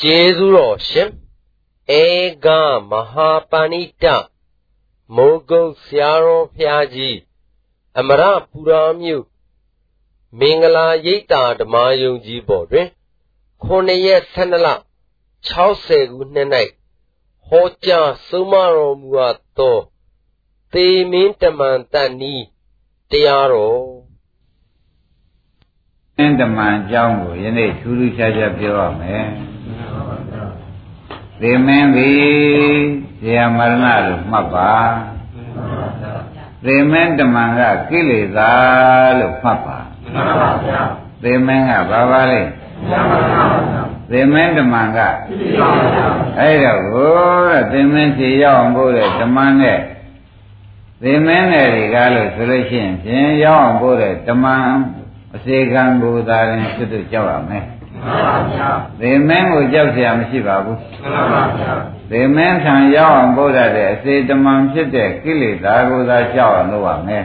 ကျေးဇူးတော်ရှင်ဧကမဟာပဏိတမိုးကုတ်ဆရာတော်ဖျားကြီးအမရပူရာမြို့မင်္ဂလာရိပ်သာဓမ္မယုံကြီးပေါ်တွင်9ရက်12လ60ခုနှစ်၌ဟောကြားဆုံးမတော်မူအပ်သောသေမင်းတမန်တန်ဤတရားတော်အင်းတမန်အကြောင်းကိုယနေ့ထူးထူးခြားခြားပြောရမယ် သေမင်းသည်ဇေယမရဏလို့မှတ်ပါသေမင်းတမန်ကကိလေသာလို့မှတ်ပါသေမင်းကဘာပါလဲသေမင်းတမန်ကအဲ့တော့ကိုတဲ့သေမင်းဖြေရောက်အောင်ပို့တဲ့တမန်နဲ့သေမင်းနဲ့တွေကလို့ဆိုလို့ရှိရင်ဖြင့်ရောက်အောင်ပို့တဲ့တမန်အစေခံကိုသာရင်စွတ်တို့ကြောက်ရမယ် သေမင်းကိုကြောက်เสียမရှိပါဘူးသေမင်းထံရောက်အောင်ပို့ရတဲ့အစေတမန်ဖြစ်တဲ့ကိလေသာကိုသာကြောက်အောင်လုပ်ရမယ်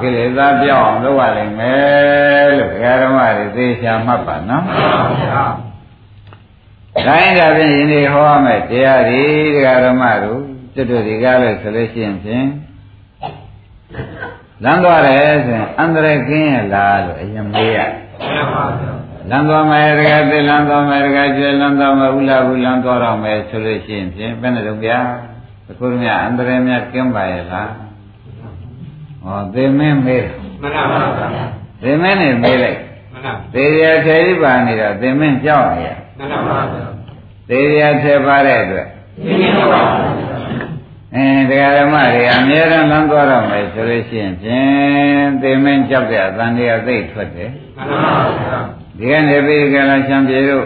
ကိလေသာပြောင်းအောင်လုပ်ရလိမ့်မယ်လို့ဒကာဓမ္မတွေသေချာမှတ်ပါနော်တိုင်းဒါဖြင့်ယနေ့ဟောရမယ်တရားတွေဒကာဓမ္မတို့တွတ်တို့ဒီကားလို့ဆိုလို့ရှိရင်ဖြင့်လမ်းသွားတယ်ဆိုရင်အန္တရာယ်ကင်းရလားလို့အရင်မေးရ လမ်းသွားမယ်တကယ်သိလမ်းသွားမယ်တကယ်ကျွဲလမ်းသွားမယ်ဥလာဘူးလမ်းသွားတော့မယ်ဆိုလို့ရှိရင်ဖြင့်ဘယ်နဲ့တော့ဗျာအခုမြအန္တရာယ်များကင်းပါရဲ့လားဟောသေမင်းမေးမှန်ပါပါသေမင်းနဲ့မေးလိုက်မှန်ပါသေရထေရိပါနေတော့သေမင်းကြောက်နေရမှန်ပါပါသေရထေပါတဲ့အတွက်သေမင်းကြောက်ပါအင်းတရားဓမ္မတွေအများရန်လမ်းသွားတော့မယ်ဆိုလို့ရှိရင်ဖြင့်သေမင်းကြောက်တဲ့အတန်တရားသိထွက်တယ်မှန်ပါပါ ဒီကနေ့ပြီးကလာချံပြေတို့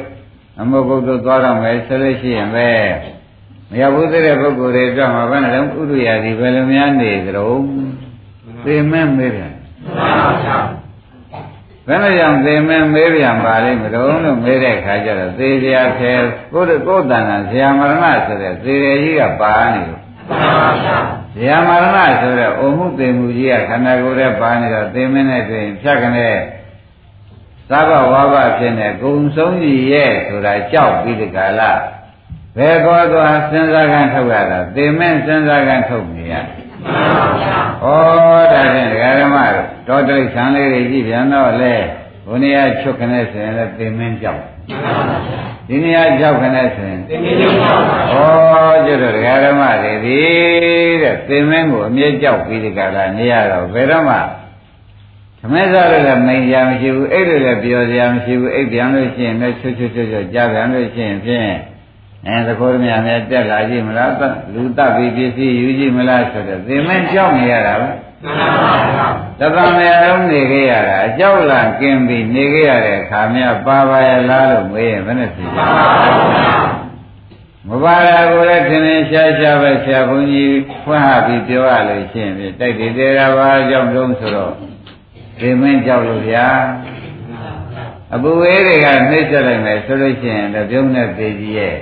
အမုတ်ဘုဒ္ဓသွားတော့မယ်ဆိုလို့ရှိရင်ပဲမရဘူးတဲ့ပုဂ္ဂိုလ်တွေတော့မှဘယ်နဲ့လဲဥဒ္ဓရာဒီဘယ်လိုများနေကြတော့သေမင်းမေးပြန်ဘယ်လိုကြောင့်သေမင်းမေးပြန်ပါလိမ့်မလို့လို့မေးတဲ့ခါကျတော့သေစရာခဲကိုယ်ကိုယ်တဏ္ဍာဆရာမရဏဆိုတဲ့သေရကြီးကပါနေလို့ဇေယမရဏဆိုတဲ့အိုမှုသိမှုကြီးကခန္ဓာကိုယ်ထဲပါနေတော့သိမင်းနဲ့တွေ့ရင်ဖြတ်ကနေ သဗ္ဗဝါဘဖြစ်နေဂုံဆုံးကြီးရဲ့ဆိုတာကြောက်ပြီးဒီကလာဘယ်ကောသွားစဉ်းစားကန်းထုတ်ရတာသိမင်းစဉ်းစားကန်းထုတ်နေရမှန်ပါဗျာဩဒါဖြင့်ဒကာဓမ္မတို့တောတိဆံလေးတွေကြည့်ပြန်တော့လေဘုန်းကြီးချုပ်ခနဲ့ဆိုရင်လည်းသိမင်းကြောက်မှန်ပါဗျာဒီနေရာကြောက်ခနဲ့ဆိုရင်သိမင်းကြောက်ပါဩကျွတ်တော်ဒကာဓမ္မတွေဒီတဲ့သိမင်းကိုအမြဲကြောက်ပြီးဒီကလာနေရတော့ဘယ်တော့မှ သမက်စားလည်းမိန်ကြမရှိဘူးအဲ့လိုလည်းပြောကြမရှိဘူးအိပ်ပြန်လို့ရှိရင်လည်းချွတ်ချွတ်ချွတ်ချွတ်ကြားပြန်လို့ရှိရင်ဖြင့်အဲသဘောမြတ်နဲ့တက်လာကြည့်မလားလူတပ်ပြီးပစ္စည်းယူကြည့်မလားဆိုတော့သိမင်းကြောက်နေရတာပဲတသံမေအလုံးနေခဲ့ရတာအကြောက်လာกินပြီးနေခဲ့ရတဲ့ခါမြပါပါရဲ့လားလို့မေးရင်ဘယ်နဲ့ဖြေကြမပါရကိုလည်းထင်ထင်ရှားရှားပဲဆရာဘုန်းကြီးဖွင့်ဟပြီးပြောရလို့ရှိရင်တိုက်တည်သေးတာပါကြောင့်လုံးဆိုတော့ ဒီမင်းကြောက်လို့ဗျာအပူဝေးတွေကနှိမ့်ဆက်လိုက်မယ်ဆိုလို့ရှိရင်တော့ပြုံးတဲ့ပေကြီးရဲ့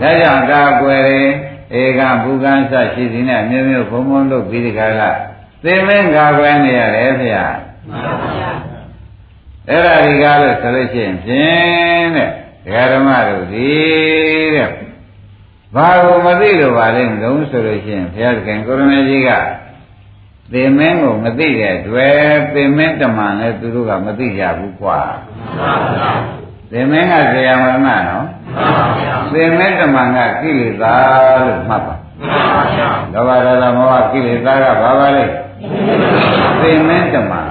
ဒါကြောင့်ကာကွယ်ရင်ဧကဘူကံစရှိသည်နဲ့မျိုးမျိုးဘုံဘုံလို့ပြီးဒီကလာသိမင်းကာကွယ်နေရတယ်ဗျာမှန်ပါဗျာအဲ့ဒါဒီကားလို့ဆိုလို့ရှိရင်ဖြင့်တဲ့ဒကာဓမ္မတို့ဒီတဲ့ဘာကိုမသိလို့ပါလဲမလို့ဆိုလို့ရှိရင်ဘုရားသခင်ကိုရမေကြီးက သေမင်းကိုမသိတဲ့တွေ့သေမင်းတမန်လည်းသူတို့ကမသိကြဘူးကွာသေမင်းကဇေယမရဏနော်သေမင်းတမန်ကကိလေသာလို့မှတ်ပါလောဘဒေါသမောဟကိလေသာကဘာပါလဲသေမင်းတမန်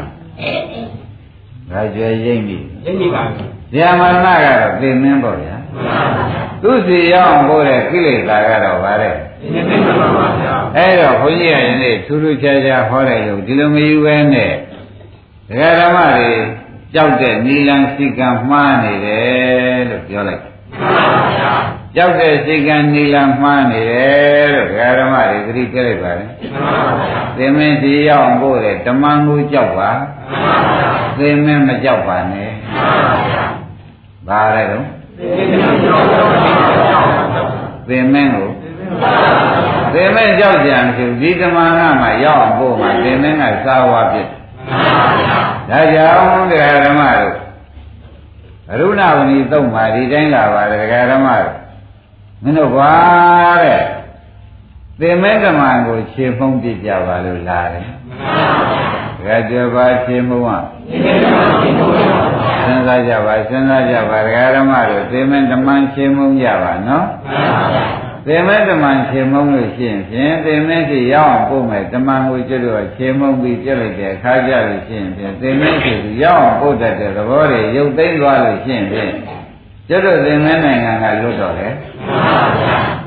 ဒါကြွယ်ရိမ့်ပြီရိမ့်ပြီပါဇေယမရဏကတော့သေမင်းပေါ့ဗျာသူစီရောက်ဖို့တဲ့ကိလေသာကတော့ဗါတဲ့ အဲ့တော့ဘုန်းကြီးကယနေ့ထူးထူးခြားခြားဟောတယ်လို့ဒီလိုမယူပဲနဲ့ဒကာဓမ္မတွေကြောက်တဲ့နီလန်စိကံမှားနေတယ်လို့ပြောလိုက်ကြောက်တဲ့စိကံနီလန်မှားနေတယ်လို့ဒကာဓမ္မတွေသတိပြလိုက်ပါလေသင်မင်းစီရောက်ဖို့တဲ့ဓမ္မကိုကြောက်ပါသင်မင်းမကြောက်ပါနဲ့ဘာလဲတော့သင်မင်းကို သင်မင်းကြောက်ကြံဖြစ်ဒီဓမ္မကမှရောက်အောင်ပို့မှသင်မင်းကစာဝါဖြစ်ဒါကြောင့်တရားဓမ္မတို့အရုဏဝဏီသုံးပါဒီတိုင်းလာပါတယ်ဒကာဓမ္မတို့မင်းတို့ကွာတဲ့သင်္မဲဓမ္မကိုခြေဖုံးပြကြပါလို့လာတယ်ဒကာကျော်ပါခြေမုံကစဉ်းစားကြပါစဉ်းစားကြပါဒကာဓမ္မတို့သင်္မဲဓမ္မခြေမုံကြပါနော် သင်္မဲဓမ္မခြေမုံလို့ရှိရင်ဖြင့်သင်္မဲရှိရောက်အောင်ပို့မယ်ဓမ္မကိုကျွတ်တော့ခြေမုံပြီးပြက်လိုက်တဲ့အခါကျလို့ရှိရင်ဖြင့်သင်္မဲရှိရောက်အောင်ပို့တတ်တဲ့သဘောတွေရုပ်သိမ်းသွားလို့ရှိရင်ဖြင့်ကျွတ်တော့သင်္မဲနိုင်ငံကလွတ်တော့လေ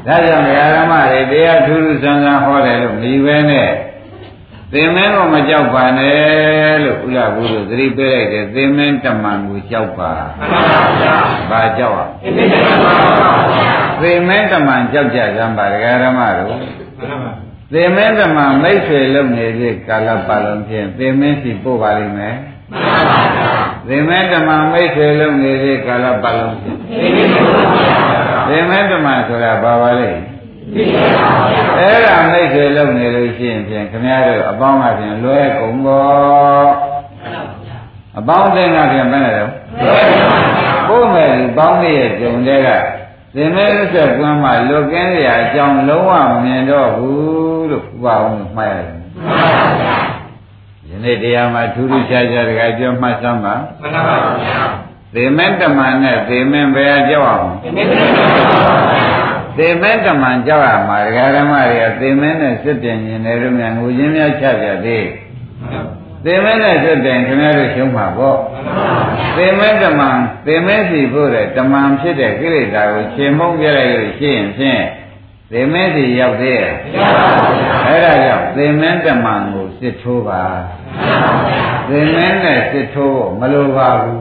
ဒါကြောင့်ဓမ္မတွေတရားထူးထူးဆန်းဆန်းဟောတယ်လို့မြည်ပဲနဲ့ သင်္မဲကိုမကြောက်ပါနဲ့လို့ဥလာဘူးတို့သတိပေးလိုက်တယ်သင်္မဲတမန်ကိုကြောက်ပါဘာကြောက်อ่ะသင်္မဲတမန်ကြောက်ကြစမ်းပါဓမ္မတို့သင်္မဲတမန်မိတ်ဆွေလုံနေတဲ့ကာလပတ်လုံးဖြင့်သင်္မဲစီပို့ပါလိမ့်မယ်သင်္မဲတမန်မိတ်ဆွေလုံနေတဲ့ကာလပတ်လုံးဖြင့်သင်္မဲတမန်ဆိုတာဘာပါလဲ အဲ့ဒါမိတ်ဆွေလုံနေလို့ရှိရင်ဖြင့်ခင်ဗျားတို့အပေါင်းကဖြင့်လွဲကုန်ပေါ့အပေါင်းတဲ့ကဖြင့်ဘယ်နဲ့တော့ကိုယ်မဲ့ဒီပေါင်းတဲ့ရဲ့ဂျုံတဲ့ကသင်္မဲဥစ္စာကွမ်းမှလွတ်ကင်းရအကြောင်းလုံးဝမမြင်တော့ဘူးလို့ဥပအောင်မှတ်ရတယ်ယနေ့တရားမှာထူးထူးခြားခြားတကပြောမှတ်စမ်းပါမှန်ပါပါဘုရားသေမင်းတမန်နဲ့သေမင်းဘယ်ကြောက်အောင်သေမင်းတမန် သေမဲတမန်ကြောက်ရမှာဒကာဓမ္မတွေကသေမဲနဲ့စစ်တင်ရင်လည်းများငိုချင်းများချကြသေးသေမဲနဲ့စစ်တင်ခင်ဗျားတို့ရှုံးမှာပေါ့သေမဲတမန်သေမဲစီဖို့တဲ့တမန်ဖြစ်တဲ့ကိလေသာကိုခြေမုံပြလိုက်လို့ရှိရင်ဖြင့်သေမဲစီရောက်သေးရဲ့အဲ့ဒါကြောင့်သေမဲတမန်ကိုစစ်ထိုးပါသေမဲနဲ့စစ်ထိုးမလိုပါဘူး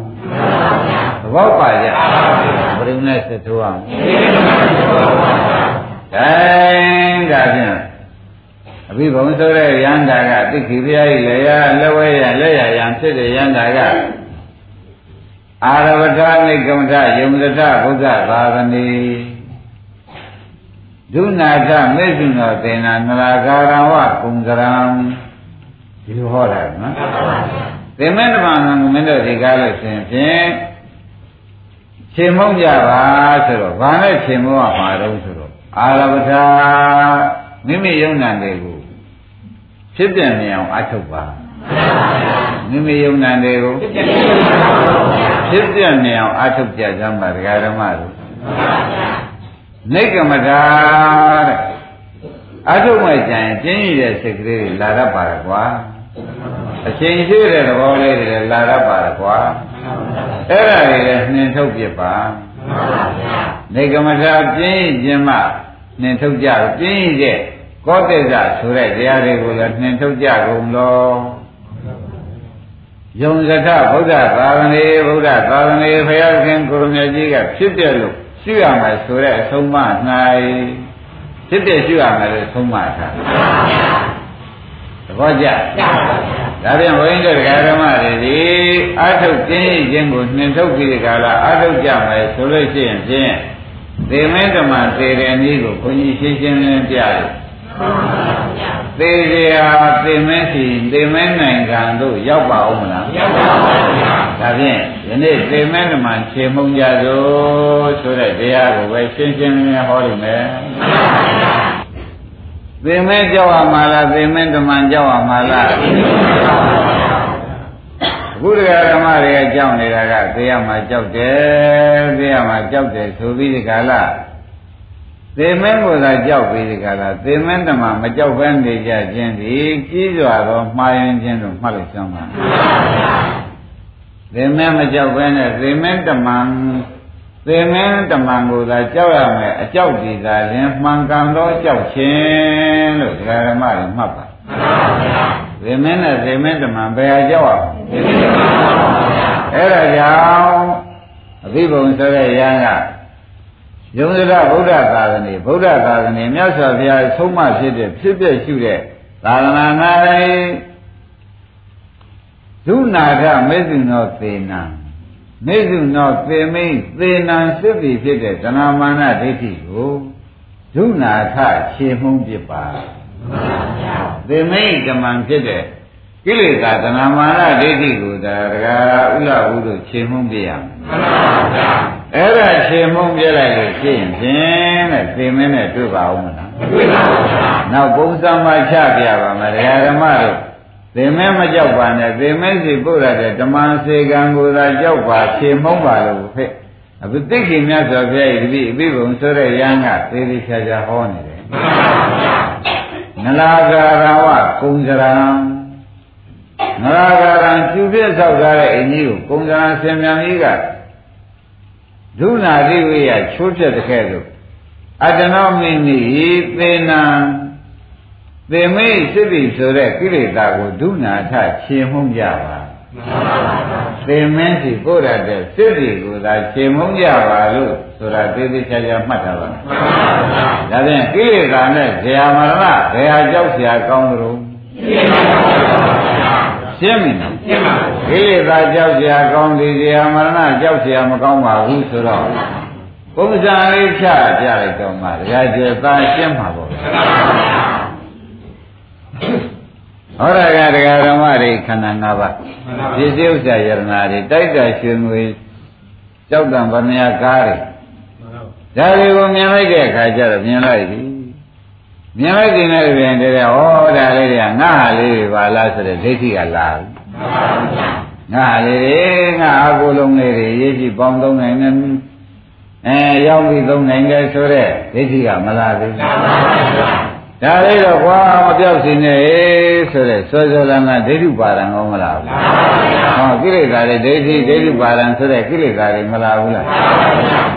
သဘောပါကြဘယ်လိုနဲ့စစ်ထိုးအောင်တိုင်းဒါဖြင့်အဘိဘုံဆိုတဲ့ရန္တာကတိခိပြားကြီးလေရလက်ဝဲရလက်ရရန်ဖြစ်တဲ့ရန္တာကအာရဝထနိကမထယုံဒထဘုဒ္ဓသာသနေဒုနာထမေစုနောသေနာနရာကာရဝကုံကရံဒီလိုဟောတာနော်သင်္မေတ္တမငမင်းတို့ဒီကားလို့ရှင်ဖြင့် ခြေမုံကြပါဆိုတော့ဘာနဲ့ခြေမုံရမှာတော့ဆိုတော့အာရပထာမိမိယုံနာတွေကိုဖြစ်ပြနေအောင်အထုတ်ပါမိမိယုံနာတွေကိုဖြစ်ပြနေအောင်အထုတ်ကြစမ်းပါဒကာဓမ္မတို့နိကမထာတဲ့အထုတ်မဲ့ကြရင်ကျင်းရတဲ့စိတ်ကလေးတွေလာတတ်ပါရကွာအချိန်ရှိတဲ့သဘောလေးတွေလာတတ်ပါရကွာ အဲ့ဒါတွေလည်းနှင်ထုတ်ပြပါနေကမထာပြင်းခြင်းမှနှင်ထုတ်ကြပြင်းရဲ့ကောတိဇဆိုတဲ့တရားတွေကိုလည်းနှင်ထုတ်ကြကုန်လောယုံစထဗုဒ္ဓသာသနေဗုဒ္ဓသာသနေဘုရားခင်ကိုရမကြီးကဖြစ်ပြလို့ရှုရမယ်ဆိုတဲ့အဆုံးမ၌ဖြစ်ပြရှုရမယ်လို့ဆုံးမထားသဘောကျ ဒါပြန်ဘုန်းကြီးတို့ဓမ္မတွေဒီအာထုတ်ခြင်းခြင်းကိုနှင်ထုတ်ပြီးဒီကလာအာထုတ်ကြမယ်ဆိုလို့ရှိရင်ဖြင့်သေမဲဓမ္မသေတဲ့နည်းကိုဘုန်းကြီးရှင်းရှင်းလင်းပြတယ်သေကြသေမဲစီသေမဲနိုင်ငံတို့ရောက်ပါဦးမလားရောက်ပါဘူးဒါဖြင့်ယနေ့သေမဲဓမ္မခြေမုံကြသို့ဆိုတဲ့တရားကိုပဲရှင်းရှင်းလင်းလင်းဟောလိမ့်မယ် သင်မဲကြောက်ရမှာလားသင်မဲဓမ္မကြောက်ရမှာလားအခုတရားဓမ္မတွေကကြောက်နေတာကသေရမှာကြောက်တယ်သေရမှာကြောက်တယ်ဆိုပြီးဒီကလာသေမဲကိုသာကြောက်ပြီးဒီကလာသေမဲဓမ္မမကြောက်ဘဲနေကြခြင်းဒီကြီးစွာသောမှားယွင်းခြင်းတို့မှတ်လိုက်စမ်းပါသေမဲမကြောက်ဘဲနဲ့သေမဲဓမ္မ သေမင်းတမန်ကိုသာကြောက်ရမယ်အကြောက်ဒီသာရင်မှန်ကန်သောကြောက်ခြင်းလို့ဒကာရမတွေမှတ်ပါသေမင်းနဲ့သေမင်းတမန်ဘယ်ဟာကြောက်ရအဲ့ဒါကြောင့်အဘိဗုံဆိုတဲ့ရဟန်းကယုံကြဗုဒ္ဓသာသနေဗုဒ္ဓသာသနေမြတ်စွာဘုရားဆုံးမဖြစ်တဲ့ဖြစ်ပြရှုတဲ့သာသနာ၌ဒုနာထမေသုနောသေနံ မေစုနောသေမိန်သေနံစစ်ပြီဖြစ်တဲ့တဏမာနဒိဋ္ဌိကိုဒုနာထခြေမှုန်းပြပါသေမိန်ကမံဖြစ်တဲ့ကိလေသာတဏမာနဒိဋ္ဌိကိုဒါဒကာဥလဘုတို့ခြေမှုန်းပြရမယ်မှန်ပါဗျာအဲ့ဒါခြေမှုန်းပြလိုက်လို့ရှင်းဖြင့်တဲ့သင်မင်းနဲ့တွေ့ပါဦးမလားမတွေ့ပါဘူးဗျာနောက်ပုံစံမှချပြပါမယ်ဒကာဓမ္မတို့ သင်မဲမကြောက်ပါနဲ့သင်မဲစီပို့ရတဲ့ဓမ္မစေကံကိုသာကြောက်ပါခြေမှုန်းပါလို့ဖက်အခုသိခင်မြတ်စွာဘုရားဤတပိအပိဘုံဆိုတဲ့ယန္ကသေသေးချာချာဟောနေတယ်မှန်ပါဗျာနလာကာရဝကုံစရံနလာကာရံကျူပြည့်ဆောက်ထားတဲ့အင်းကြီးကိုကုံစရံဆင်မြန်ကြီးကဒုနာတိဝိယချိုးဖြတ်တဲ့ခဲ့လို့အတ္တနောမိနိသေနံ သင်မေ့စစ်ပြီဆိုတဲ့ကိလေသာကိုဒုနာထခြင်မှုံကြပါသင်မင်းစီပို့ရတဲ့စစ်စီကိုသာခြင်မှုံကြပါလို့ဆိုတာသေသေးချာချာမှတ်တာပါ။ဒါဖြင့်ကိလေသာနဲ့ဇယမရဏဘယ်ဟာကြောက်စရာကောင်းသလိုရှင်းပြီနော်ရှင်းပါဘူးကိလေသာကြောက်စရာကောင်းဒီဇယမရဏကြောက်စရာမကောင်းပါဘူးဆိုတော့ပုံစံလေးဖြတ်ပြလိုက်တော့မှတရားကျေသားရှင်းမှာပေါ့ ဟောရကတရားဓမ္မတွေခန္ဓာ၅ပါးပစ္စည်းဥစ္စာယရနာတွေတိုက်တာရွှေငွေကြောက်တံဗမယကားတွေဒါတွေကိုမြင်လိုက်တဲ့အခါကျတော့မြင်လိုက်ပြီမြင်လိုက်တဲ့နဲ့ပြန်တဲ့ဩဒါလေးတွေကငါဟာလေးတွေပါလားဆိုတဲ့ဒိဋ္ဌိကလာပြီငါဟာလေးတွေငါအကုလုံးလေးတွေရေးကြည့်ပေါင်းသုံးနိုင်တယ်အဲရောက်ပြီးသုံးနိုင်တယ်ဆိုတဲ့ဒိဋ္ဌိကမလာသေးဘူး ဒါလေးတော့ကွာမပြောက်စင်နေဆိုတဲ့စောစောလန်းကဒိဋ္ဌိပါဒံကောမလားဘူးဟောကိလေသာတွေဒိဋ္ဌိဒိဋ္ဌိပါဒံဆိုတဲ့ကိလေသာတွေမလာဘူးလား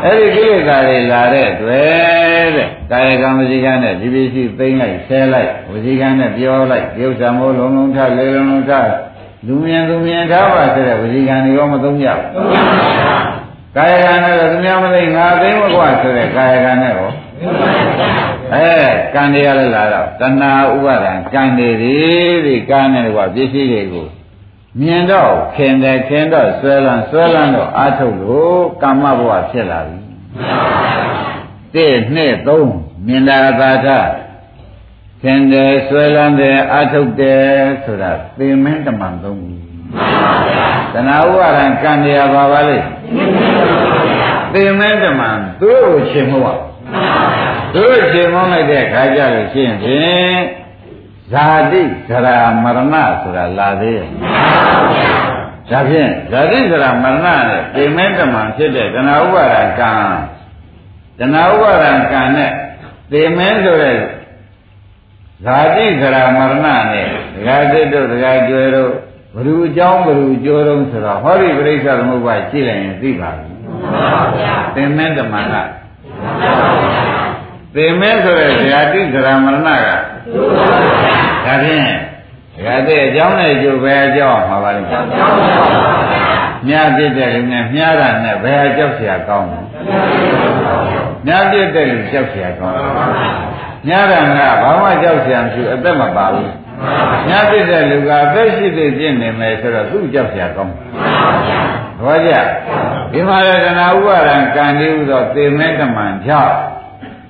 အဲ့ဒီကိလေသာတွေလာတဲ့တွေ့တဲ့ကာယကံဝစီကံနဲ့ဒီပစ္စည်းသိမ့်လိုက်ဆဲလိုက်ဝစီကံနဲ့ပြောလိုက်ပြုတ်ဆံမိုးလုံးလုံးထလေလုံးလုံးထလူမြင်သူမြင်ထားပါဆိုတဲ့ဝစီကံတွေရောမသုံးကြဘူးသုံးပါဘူးကာယကံနဲ့သူများမသိငါသိမကွာဆိုတဲ့ကာယကံနဲ့ရော အဲကံတွေကလည်းလာတော့တဏှာဥပါဒံကံတွေဒီကံနဲ့ကွာပစ္စည်းတွေကိုမြင်တော့ခင်တယ်ခင်တော့ဆွဲလန်းဆွဲလန်းတော့အာထုတ်လို့ကာမဘဝဖြစ်လာပြီတဲ့နှစ်သုံးမြင်တာသာထခင်တယ်ဆွဲလန်းတယ်အာထုတ်တယ်ဆိုတာသေမင်းတမန်သုံးပြီတဏှာဥပါဒံကံတွေကဘာပါလဲသေမင်းတမန်သူ့ကိုရှင်မဟုတ် သူတို့ရှင်းမောင်းလိုက်တဲ့ခါကြလို့ရှင်းဖြင့်ဇာတိဇရာမရဏဆိုတာလာသေးရဲ့ဒါဖြင့်ဇာတိဇရာမရဏနဲ့ပြိမဲတမန်ဖြစ်တဲ့တဏှာဥပါဒကံတဏှာဥပါဒကံနဲ့ပြိမဲဆိုတဲ့ဇာတိဇရာမရဏနဲ့ဒဂါတိတို့ဒဂါကျွဲတို့ဘ ᱹ အကြောင်းဘ ᱹ ကျိုးတော့ဆိုတော့ဟောဒီပြိဿသမုပ္ပါရှိလိုက်ရင်သိပါပြီမှန်ပါဗျာသင်္မတမန်ကမှန်ပါ သေမဲဆိုတဲ့ဇာတိဇရာမရဏကဒါဖြင့်ဒကာတဲ့အကြောင်းနဲ့ကျိုးပဲအကြောင်းမှာပါလိမ့်မယ်မြတ်ပြည့်တဲ့လူနဲ့မြားတာနဲ့ဘယ်အကြောက်เสียကောင်းလဲမြတ်ပြည့်တဲ့လူကြောက်เสียကောင်းမြားတာကဘာမှကြောက်เสียမရှိအသက်မပါဘူးမြတ်ပြည့်တဲ့လူကအသက်ရှိသေးပြည့်နေမယ်ဆိုတော့သူ့ကြောက်เสียကောင်းဘောကြဒီမှာရတနာဥပါဒံကံဒီဥသောသေမဲတမန်ကြောင့်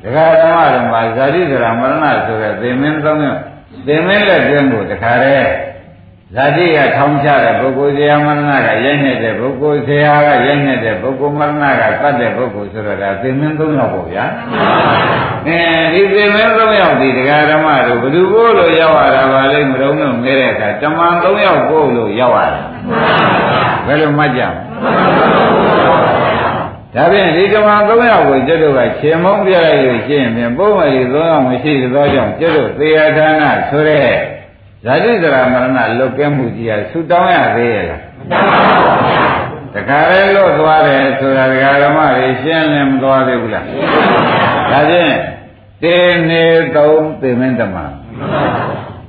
ဒကာဓမ္မဓမ္မဇာတိဇရာမရဏဆိုတဲ့သေမင်းသုံးမျိုးသေမင်းလက်တွင်းကိုတခါတည်းဇာတိကထောင်းချတဲ့ပုဂ္ဂိုလ်ဇေယမရဏကရိုက်နေတဲ့ပုဂ္ဂိုလ်ဇေယကရိုက်နေတဲ့ပုဂ္ဂိုလ်မရဏကတတ်တဲ့ပုဂ္ဂိုလ်ဆိုတော့ဒါသေမင်းသုံးယောက်ပေါ့ဗျာအဲဒီသေမင်းသုံးယောက်ဒီဒကာဓမ္မတို့ဘယ်သူကိုလို့ရောက်ရတာပါလိမ့်မတော်လို့မဲတဲ့အခါတမန်သုံးယောက်ကိုလို့ရောက်ရတာဘယ်လိုမှတ်ကြ ဒါဖြင့်ဒီကမ္ဘာ၃ယောက်ကိုကျွတ်တို့ကရှင်မုံပြလိုက်လို့ရှိရင်ပြန်ပုံမှန်ဒီ၃ယောက်မရှိသောကြောင့်ကျွတ်တို့သေယဌာနဆိုတဲ့ဇာတိဇရာမရဏလွတ်ကဲမှုကြီးဟာဆူတောင်းရသေးရဲ့လားမတောင်းပါဘူးဗျာတခါလဲလွတ်သွားတယ်ဆိုတာဒကာဓမ္မတွေရှင်းလင်းမသွားသေးဘူးလားဒါဖြင့်တေနေသုံးသေမင်းတမ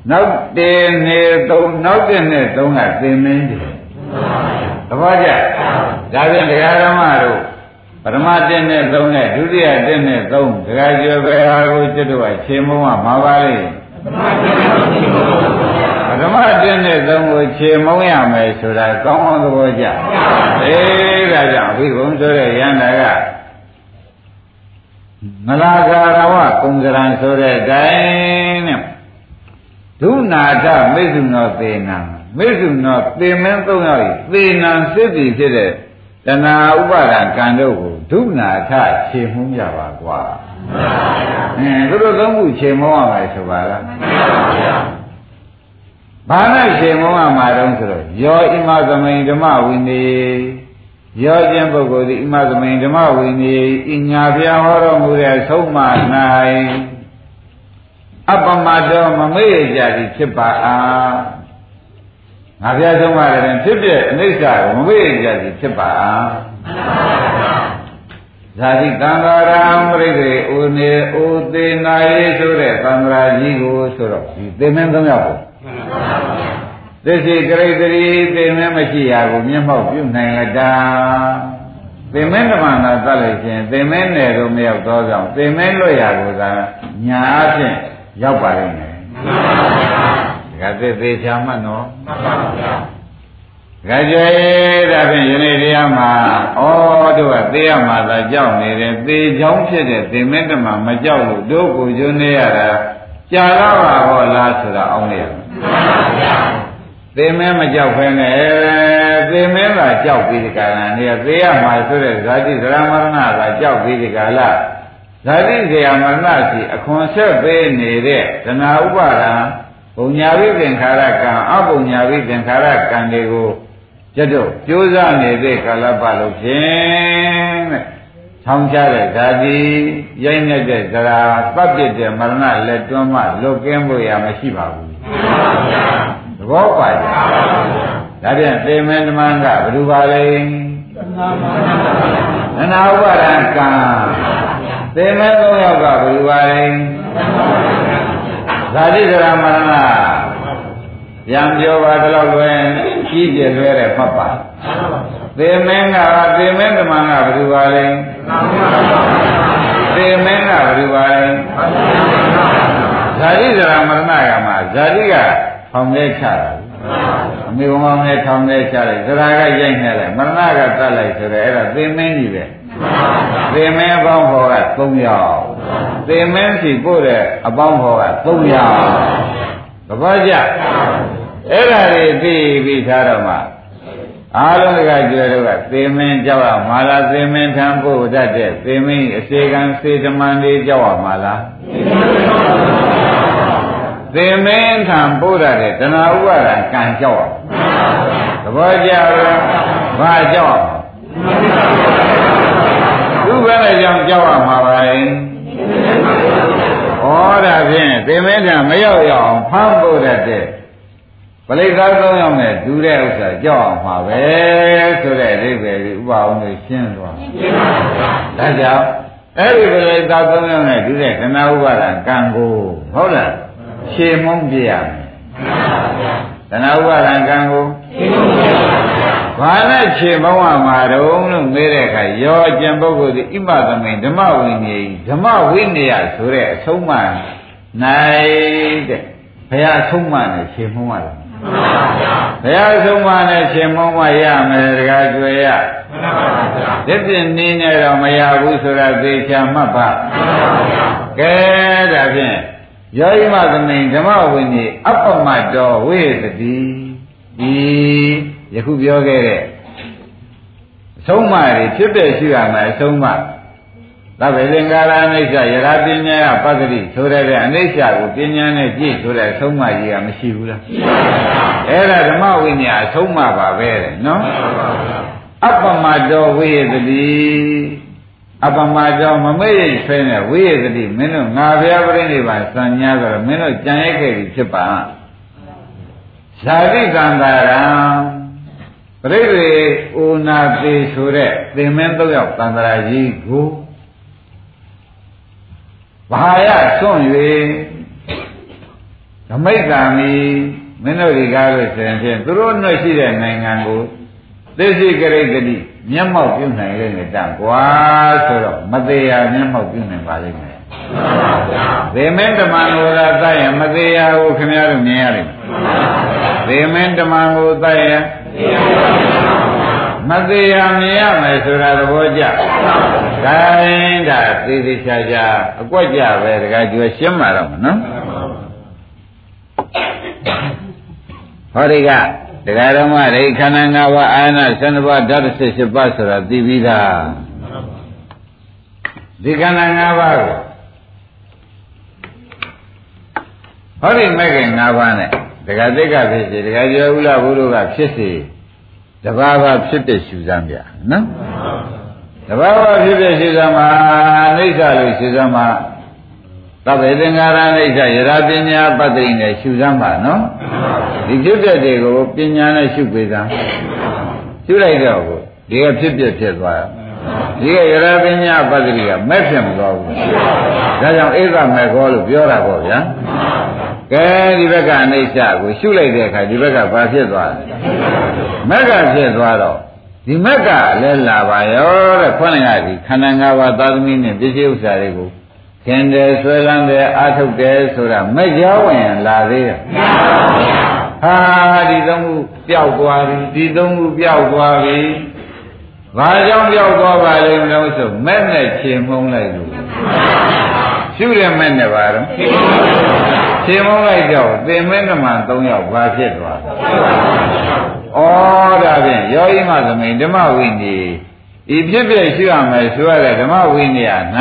နောက်တေနေသုံးနောက်တဲ့နဲ့သုံးကသေမင်းတယ်သဘောကျဒါဖြင့်ဒကာဓမ္မတို့ ပထမတက်နဲ့သုံးနဲ့ဒုတိယတက်နဲ့သုံးဒကာကျော်ပဲဟာကိုကျွတ်တော့ခြေမုံကမှာပါလေပထမတက်နဲ့သုံးကိုခြေမုံရမယ်ဆိုတာကောင်းအောင်သဘောကျအေးဒါကြောင့်ဝိဘုံဆိုတဲ့ယန္တာကမလာကာရဝကုံကရံဆိုတဲ့တိုင်နဲ့ဒုနာထမိစ္ဆုနောသေနံမိစ္ဆုနောသေမင်းသုံးယောက်ဤသေနံစစ်ပြီဖြစ်တဲ့ တဏှာဥပါဒကံတို့ကိုဒုနာထခြေမှုကြပါကွာအင်းသူတို့သုံးခုခြေမှုရမယ်ဆိုပါလားဘာနဲ့ခြေမှုရမှာတုံးဆိုတော့ယောဣမသမိန်ဓမ္မဝိနေရောခြင်းပုဂ္ဂိုလ်သည်ဣမသမိန်ဓမ္မဝိနေဤညာပြဟောတော်မူတဲ့ဆုံးမ၌အပမတောမမေ့ကြသည်ဖြစ်ပါအား ငါပြဆုံးပါတယ်ဖြစ်ပြအနိစ္စကိုမမေ့ကြသည်ဖြစ်ပါအားဇာတိကံကာရံပရိသေဥနေဥသေးနာယေဆိုတဲ့သံဃာကြီးကိုဆိုတော့ဒီသေမင်းသုံးယောက်ကိုသစ္စေကရိတရီသေမင်းမရှိရာကိုမျက်မှောက်ပြုနိုင်လတာသေမင်းဓမ္မနာသတ်လိုက်ခြင်းသေမင်းနယ်တော့မရောက်တော့ကြောင့်သေမင်းလွတ်ရာကိုသာညာအဖြစ်ရောက်ပါလိမ့်မယ် မှန်ပါဗျာဒါကသေသေးချာမှတ်နော်မှန်ပါဗျာကြကြဲဒါဖြင့်ယနေ့တရားမှာဩတို့ကသေရမှာသာကြောက်နေတယ်သေချောင်းဖြစ်တဲ့သေမင်းတမမကြောက်လို့တို့ကိုကျွနေရတာကြာတော့ပါဟောလားဆိုတာအောင်းရမှန်ပါဗျာသေမင်းမကြောက်ဖဲနဲ့သေမင်းသာကြောက်ပြီးဒီကရဏနေသေရမှာဆိုတဲ့ဇာတိသရမရဏသာကြောက်ပြီးဒီကလာဇာတိဇေယမရဏစီအခွန်ဆက်ပေးနေတဲ့တဏှာဥပါဒံ ဘုံညာဝိသင်္ခါရကံအဘုံညာဝိသင်္ခါရကံတွေကိုကျွတ်တို့ကြိုးစားနေတဲ့ကာလပတ်လို့ဖြင့်တဲ့ထောင်းချတဲ့ဇာတိရိုက်နေတဲ့ဇရာပတ်ပြစ်တဲ့မရဏလက်တွန်းမှလွတ်ကင်းဖို့ရမရှိပါဘူးသဘောပါကြဒါပြန်သေမင်းဓမ္မကဘယ်လိုပါလဲသနာဥပါဒံကံသေမဲ့သုံးယောက်ကဘယ်လိုပါလဲ ဇာတိကရမရဏပြန်ပြောပါတော့လွယ်ကြီးပြလွဲတဲ့မှတ်ပါသေမင်းကသေမင်းဓမ္မကဘယ်လိုပါလဲသေမင်းကဘယ်လိုပါလဲဇာတိကရမရဏကမှာဇာတိကထောင်လေးချတာ အမေဘုံအောင်နဲ့ထောင်လေးချလိုက်ဇရာကရိုက်နေလိုက်မရဏကတတ်လိုက်ဆိုတော့အဲ့ဒါသေမင်းကြီးပဲသင်မင်းအပေါင်းဖော်က3ယောက်သင်မင်းစီပို့တဲ့အပေါင်းဖော်က3ယောက်သဘောကျအဲ့ဒါတွေသိပြီးသားတော့မှအားလုံးကကျွဲတော့ကသင်မင်းကြောက်ရမှာလားသင်မင်းထံပို့တတ်တဲ့သင်မင်းအစေကံစေတမန်လေးကြောက်ရမှာလား သင်မင်းထံပို့တတ်တဲ့တဏှာဥပါဒံကံကြောက်ရသဘောကျလားဘာကြောက်သူ့ဘယ်နဲ့ကြောင့်ကြောက်ရမှာပါလဲဩဒါဖြင့်သေမင်းကမရောက်ရအောင်ဖမ်းဖို့တတ်တဲ့ပလိကာသုံးယောက်နဲ့ဒူတဲ့ဥစ္စာကြောက်အောင်မှာပဲဆိုတဲ့အိဗယ်ကြီးဥပအောင်ကိုရှင်းသွားရှင်းပါဗျာဒါကြောင့်အဲ့ဒီပလိကာသုံးယောက်နဲ့ဒူတဲ့ခဏဥပါဒံကံကိုဟုတ်လား ရှင်းမုံပြရမယ်တဏှာဥပါဒံကံကိုရှင်းမုံပြရပါဘာနဲ့ခြေမောင်းရမှာတုံးလို့မေးတဲ့အခါရောကျန်ပုဂ္ဂိုလ်ဒီဣမသမိန်ဓမ္မဝိနည်းဓမ္မဝိနည်းဆိုတဲ့အဆုံးမနိုင်တဲ့ဘုရားဆုံးမနဲ့ခြေမောင်းရတယ်ဘုရားဆုံးမနဲ့ခြေမောင်းမရမယ်တကားကြွယ်ရဒီပြင်းနေနေတော့မရဘူးဆိုတာသေချာမှတ်ပါကဲဒါဖြင့် ယောဣမသမိန်ဓမ္မဝိနည်းအပ္ပမတောဝိသတိဤယခုပြောခဲ့တဲ့အဆုံးအမတွေဖြစ်တဲ့ရှိရမယ်အဆုံးအမသဗ္ဗေသင်္ကာရအိဋ္ဌယရာပညာပတ္တိဆိုတဲ့အနိစ္စကိုပညာနဲ့ကြည့်ဆိုတဲ့အဆုံးအမကြီးကမရှိဘူးလားရှိပါပါအဲ့ဒါဓမ္မဝိညာဉ်အဆုံးအမပါပဲတဲ့နော်အပ္ပမတောဝိယတတိ အပ္ပမတောမမေ့ရိတ်ဆွဲနဲ့ဝိယတတိမင်းတို့ငါဘုရားပြိဋိဘံစံညာဆိုတော့မင်းတို့ကြံရိုက်ခဲ့ပြီဖြစ်ပါဇာတိကံတာရံပရိသေဩနာသေးဆိုတဲ့သင်မင်းသုံးယောက်တန်ត្រာကြီးကိုဘာရစွန့်၍ဓမိတ်ကံမီမင်းတို့ဒီကားလို့ဆိုရင်ဖြင့်သူတို့နှွက်ရှိတဲ့နိုင်ငံကိုသိစိကရိတတိ မျက်မှောက်ပြုနိုင်လေနဲ့တန်ကွာဆိုတော့မသေးရမျက်မှောက်ပြုနိုင်ပါလိမ့်မယ်သေမင်းတမန်ကိုသာတတ်ရင်မသေးရဘူးခင်ဗျားတို့မြင်ရလိမ့်မယ်သေမင်းတမန်ကိုတတ်ရင်မသေးရမြင်ရမယ်ဆိုတာသဘောကျ။ဒါရင်ဒါသေသေးချာချာအကွက်ကြပဲတခါကျွရှင်းမှာတော့နော်။ဟောဒီက တရားဓမ္မတွေခန္ဓာ၅ပါးအာရဏ12ပါးဓာတ်18ပါးဆိုတာသိပြီးသားဒီခန္ဓာ၅ပါးကိုဟောဒီမဲ့ခင်၅ပါးနဲ့ဒကာသိက္ခဖြစ်စီဒကာကျော်ဥလဘုရားကဖြစ်စီတဘာဝဖြစ်တဲ့ရှုစမ်းပြနော်တဘာဝဖြစ်တဲ့ရှုစမ်းမှာအိဋ္ဌလို့ရှုစမ်းမှာ သဗ္ဗေသင်္ခါရအိဋ္ဌယရာပညာပတ္တိနဲ့ရှုစမ်းပါနော်ဒီဖြစ်တဲ့တွေကိုပညာနဲ့ရှုပေးစမ်းရှုလိုက်တော့ဒီကဖြစ်ပြဖြစ်သွားဒီကယရာပညာပတ္တိကမဲ့ဖြစ်မသွားဘူးဒါကြောင့်ဧကမဲ့ခေါ်လို့ပြောတာပေါ့ဗျာကဲဒီဘက်ကအနိစ္စကိုရှုလိုက်တဲ့အခါဒီဘက်ကဘာဖြစ်သွားလဲမက်ကဖြစ်သွားတော့ဒီမက်ကလည်းလာပါရောတဲ့ခွန်းလိုက်ဒီခန္ဓာ၅ပါးသာသမီနဲ့ပစ္စည်းဥစ္စာတွေကို ခင်တယ်ဆွဲလန်းတယ်အာထုတ်တယ်ဆိုတာမက်ကြောဝင်လာသေးတယ်ဟာဒီသုံးခုပျောက်သွားပြီဒီသုံးခုပျောက်သွားပြီဘာကြောင့်ပျောက်သွားပါလိမ့်မလို့ဆိုမဲ့နဲ့ခြေမုံလိုက်လို့ရှုရမဲ့နဲ့ပါတော့ခြေမုံလိုက်တော့သင်မင်းဓမ္မ၃ယောက်ဘာဖြစ်သွားဩဒါဖြင့်ယောဤမသမိန်ဓမ္မဝိနည်းဤဖြစ်ဖြစ်ရှိရမယ်ဆိုရတဲ့ဓမ္မဝိနည်း၌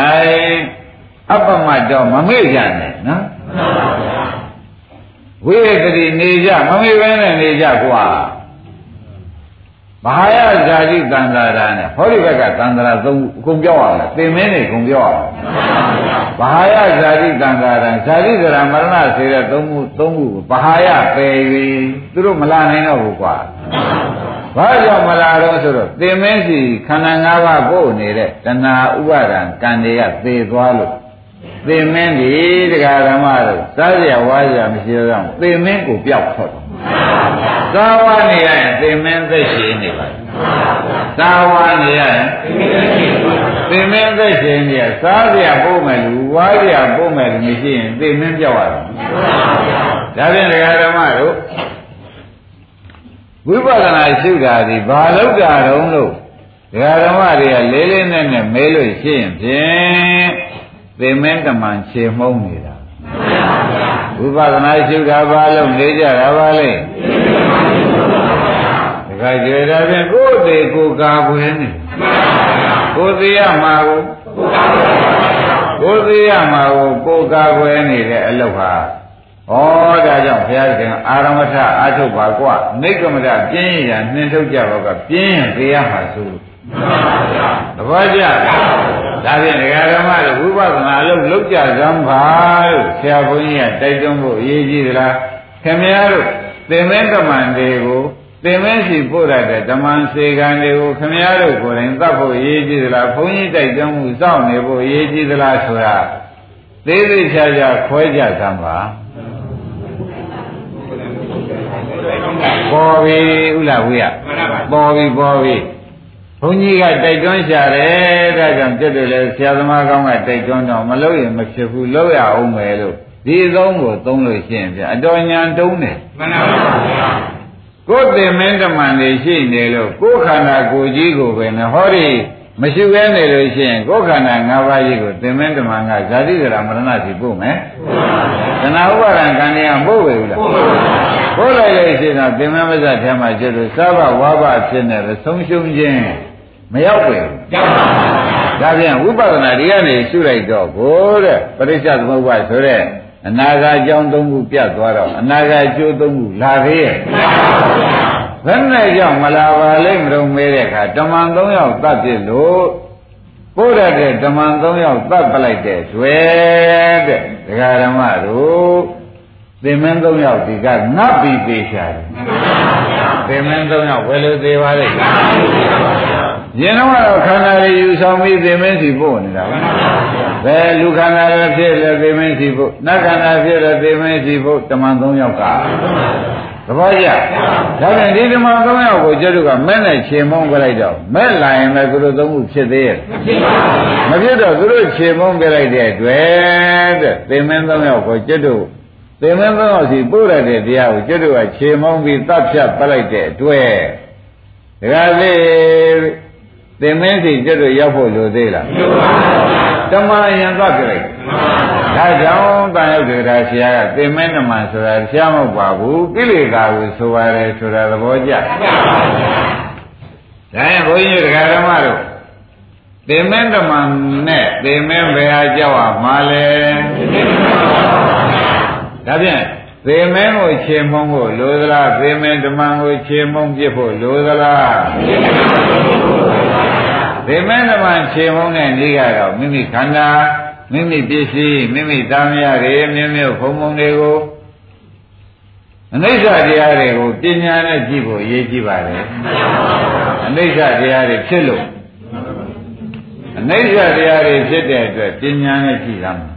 အပ္ပမတော့မမေ့ကြနဲ့နော်ဝိရကတိနေကြမမေ့ဘဲနဲ့နေကြကွာမဟာယဇာတိတန္တာရာနဲ့ဟောဒီဘက်ကတန္တရာသုံးအကုန်ပြောက်အောင်သင်မင်းတွေအကုန်ပြောက်အောင်မဟာယဇာတိတန္တာရာဇာတိဇရာမရဏဆေတဲ့သုံးခုသုံးခုကိုမဟာယပယ်၍သူတို့မလာနိုင်တော့ဘူးကွာဘာကြောင့်မလာတော့ဆိုတော့သင်မင်းစီခန္ဓာ၅ပါးပို့နေတဲ့တဏှာဥပါဒံကံတွေကသေသွားလို့ သင်မင်းဒီတရားဓမ္မတို့စားကြဝါကြမရှိတော့သင်မင်းကိုပျောက်ထွက်တော့သာဝနေရရင်သင်မင်းသက်ရှင်နေပါသာဝနေရရင်သင်မင်းသက်ရှင်နေရစားကြပို့မယ်လူဝါကြပို့မယ်လူမရှိရင်သင်မင်းပြောက်ရတော့ဒါဖြင့်တရားဓမ္မတို့ဝိပဿနာရှုတာဒီဘာလို့တာတုံးလို့ဒကာဓမ္မတွေကလေးလေးနက်နက်မဲလို့ရှိရင်ဖြင့် သေမင်းတမန်ခြေမှုံးနေတာဝိပဿနာရှုတာဘာလို့နေကြတာပါလဲဒကာကျေတာဖြင့်ကိုယ်သေးကိုယ်ကာကွယ်နေကိုယ်သေးရမှာကိုကိုယ်သေးရမှာကိုကိုယ်ကာကွယ်နေတဲ့အလုပ်ဟာဩဒါကြောင့်ဘုရားရှင်အာရမထအာထုတ်ပါကွနိကမထပြင်းရနှင်းထုတ်ကြတော့ကပြင်းရင်တရားမှာဆိုလို့သဘောကျ ဒါဖြင့်ဒကာဓမ္မတို့ဝိပဿနာလုပ်လုပ်ကြစမ်းပါလို့ဆရာဘုန်းကြီးကတိုက်တွန်းဖို့အရေးကြီးသလားခင်ဗျားတို့သင်္မင်းတမန်တွေကိုသင်္မင်းစီပို့ရတဲ့ဓမ္မန်စေကံတွေကိုခင်ဗျားတို့ကိုယ်တိုင်သတ်ဖို့အရေးကြီးသလားဘုန်းကြီးတိုက်တွန်းမှုစောင့်နေဖို့အရေးကြီးသလားဆိုတာသေးသေးချာချာခွဲကြစမ်းပါပေါ်ပြီဥလာဝိယပေါ်ပြီပေါ်ပြီ ဘုန်းကြီးကတိုက်တွန်းရှာတယ်ဒါကြောင့်ပြတ်တယ်လေဆရာသမားကောင်းကတိုက်တွန်းတော့မလို့ရင်မဖြစ်ဘူးလို့ရအောင်မယ်လို့ဒီသုံးကိုသုံးလို့ရှိရင်ပြအတော်ညာတုံးတယ်မှန်ပါဗျာကိုယ်တင်မင်းတမန်နေရှိနေလို့ကိုယ်ခန္ဓာကိုယ်ကြီးကိုပဲနဲ့ဟောဒီမရှိဘဲနေလို့ရှိရင်ကိုယ်ခန္ဓာ၅ပါးကြီးကိုတင်မင်းတမန်ကဇာတိဇရာမရဏစီပို့မယ်တဏှာဥပါဒံကံတွေကပို့ပဲဘူးလားပို့လိုက်လို့ရှိရင်တင်မင်းမဇ္ဇထဲမှာကျတော့သဘဝါဘဖြစ်နေတယ်ဆုံးရှုံးခြင်း မရောက်ပဲရောက်ပါဘူးဒါပြန်ဝိပဿနာဒီကနေရှုလိုက်တော့ကိုတဲ့ပရိစ္ဆေသမုပ္ပါဆိုတဲ့အနာဂတ်အကြောင်းသုံးခုပြတ်သွားတော့အနာဂတ်အကျိုးသုံးခုလာသေးရဲ့ဘယ်နဲ့ကြောင့်မလာပါလိမ့်မလို့မဲတဲ့အခါဓမ္မံ၃ယောက်တတ်ပြလို့ပို့ရတဲ့ဓမ္မံ၃ယောက်တတ်ပလိုက်တဲ့တွေ့တဲ့ဒကာဓမ္မတို့သင်္မင်း၃ယောက်ဒီကငတ်ပြီးပေးရှာတယ်သင်္မင်း၃ယောက်ဘယ်လိုသေးပါလိမ့် ရင်တော့ခန္ဓာတွေယူဆောင်ပြီးသေမင်းစီပို့နေတာပဲဘယ်လူခန္ဓာတွေဖြစ်လဲသေမင်းစီပို့နတ်ခန္ဓာဖြစ်လဲသေမင်းစီပို့တမန်၃ယောက်ကသဘောကျဒါပြန်ဒီတမန်၃ယောက်ကိုကျတုကမဲ့နဲ့ခြေမုံပြလိုက်တော့မဲ့လာရင်လည်းသူတို့သုံးခုဖြစ်သေးရဲ့မဖြစ်တော့သူတို့ခြေမုံပြလိုက်တဲ့အတွက်တဲ့သေမင်း၃ယောက်ကိုကျတုသေမင်း၃ယောက်စီပို့ရတဲ့တရားကိုကျတုကခြေမုံပြီးတတ်ဖြတ်ပလိုက်တဲ့အတွက်ဒါကလေး သင်မင်းစီကျွတ်တို့ရောက်ဖို့လိုသေးလားတမန်ရင်သွားကြလိုက်ဒါကြောင့်တန်ရောက်တယ်ဒါဆရာကသင်မင်းတမန်ဆိုတာဆရာမဟုတ်ပါဘူးကိလေသာကိုဆိုပါတယ်ဆိုတာသဘောကျဒါရင်ဘုန်းကြီးတရားဓမ္မတို့သင်မင်းတမန်နဲ့သင်မင်းဘယ်ဟာကြောက်ရမှာလဲဒါဖြင့်သေမင်းကိုခြေမုံဖို့လိုသလားသေမင်းဓမ္မကိုခြေမုံပြစ်ဖို့လိုသလား သေမင်းဓမ္မခြေမုံတဲ့နေ့ကတော့မိမိခန္ဓာမိမိပစ္စည်းမိမိသားမယားတွေမြင်းမြုပ်ဖုံဖုံတွေကိုအနိစ္စတရားတွေကိုပညာနဲ့ကြည့်ဖို့အရေးကြီးပါတယ်အနိစ္စတရားတွေဖြစ်လို့အနိစ္စတရားတွေဖြစ်တဲ့အတွက်ပညာနဲ့ကြည့်ရမယ်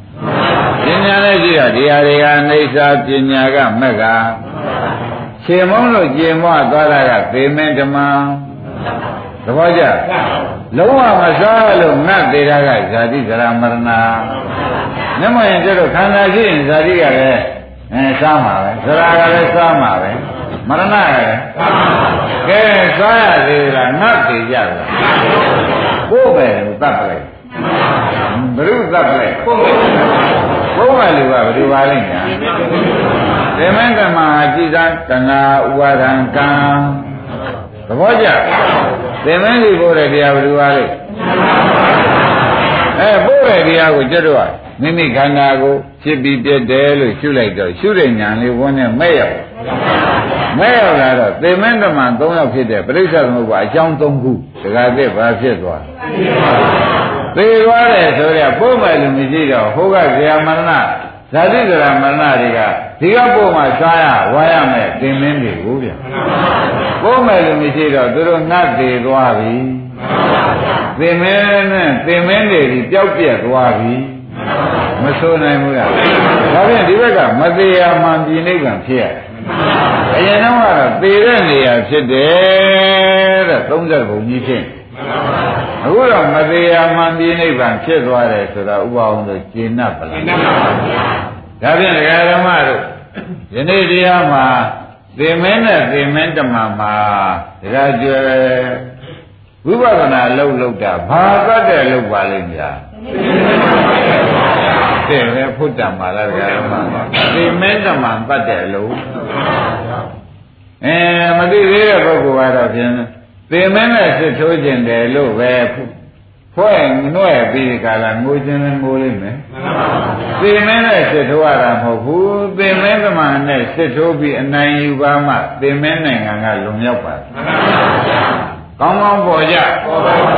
ပညာနဲ့ကြည့်တော့ဒီဟာတွေကအနိစ္စပညာကမက်ကခြေမုံလို့ကျင်မွသွားတာကသေမင်းဓမ္မသဘောကျ လုံးဝမစားလို့ငတ်သေးတာကဇာတိဇရာမရဏမျက်မှန်ရင်ကျတော့ခန္ဓာရှိရင်ဇာတိကလည်းအဲစားမှာပဲဇရာကလည်းစားမှာပဲမရဏကလည်းကဲစားရသေးလားငတ်သေးကြလားကိုယ်ပဲတတ်ပလိုက်ဘုရုသတ်ပလိုက်ဘုံမလူကဘယ်လိုပါလိမ့်ညာသေမင်းကမဟာကြည်သာတဏှာဥပါဒံကံသ ဘောကျသေမင်းကြီးပို့တဲ့တရားဘယ်လိုပါလိမ့်အဲပို့တဲ့တရားကိုကျွတ်တော့မိမိခန္ဓာကိုဖြစ်ပြီးပြည့်တယ်လို့ရှုလိုက်တော့ရှုတဲ့ညာလေးဝန်းနဲ့မဲ့ရောက်မဲ့ရောက်လာတော့သေမင်းဓမ္မ၃ယောက်ဖြစ်တဲ့ပြိဿသမုပ္ပါအကြောင်း၃ခုဒကာသစ်ဘာဖြစ်သွားသေသွားတယ်ဆိုတော့ပို့မယ်လို့မရှိတော့ဟိုကဇာမရဏ ဇာတိဇရာမရဏတွေကဒီကပို့မှစားရဝါရမယ်သင်မင်းတွေကိုဗျပို့မယ်လို့မရှိတော့သူတို့ငတ်သေးသွားပြီသင်မင်းနဲ့သင်မင်းတွေဒီပျောက်ပြက်သွားပြီမဆိုနိုင်ဘူးလားဒါဖြင့်ဒီဘက်ကမသေးရမှန်ပြည်နိဗ္ဗာန်ဖြစ်ရတယ်အရင်တော့ကတော့သေတဲ့နေရာဖြစ်တယ်တဲ့30ဘုံကြီးဖြစ် အခုတော့မသေးရမှန်ပြည်နိဗ္ဗာန်ဖြစ်သွားတယ်ဆိုတော့ဥပအောင်လို့ကျင့်납ပလားဒါဖြင့်ဒကာဓမ္မတို့ယနေ့တရားမှာသေမင်းနဲ့သေမင်းတမန်မှာဒကာကျွယ်ဝိပဿနာအလုပ်လုပ်တာဘာသတ်တဲ့လုပ်ပါလိမ့်ဗျာတဲ့ပဲဖုတ်တံပါလားဒကာဓမ္မသေမင်းတမန်တတ်တဲ့အလုပ်အဲမသိသေးတဲ့ပုဂ္ဂိုလ်ကတော့ဖြင့် သေမင်းနဲ့စစ်ထိုးခြင်းတယ်လို့ပဲဖွဲ့နှွဲ့ပြီးကြလားငိုခြင်းလည်းငိုလိမ့်မယ်သေမင်းနဲ့စစ်ထိုးရတာမဟုတ်ဘူးသေမင်းသမန်နဲ့စစ်ထိုးပြီးအနိုင်ယူပါမှသေမင်းနိုင်ငံကလွန်မြောက်ပါတယ်ကောင်းကောင်းပေါ်ကြပေါ်ပါပါ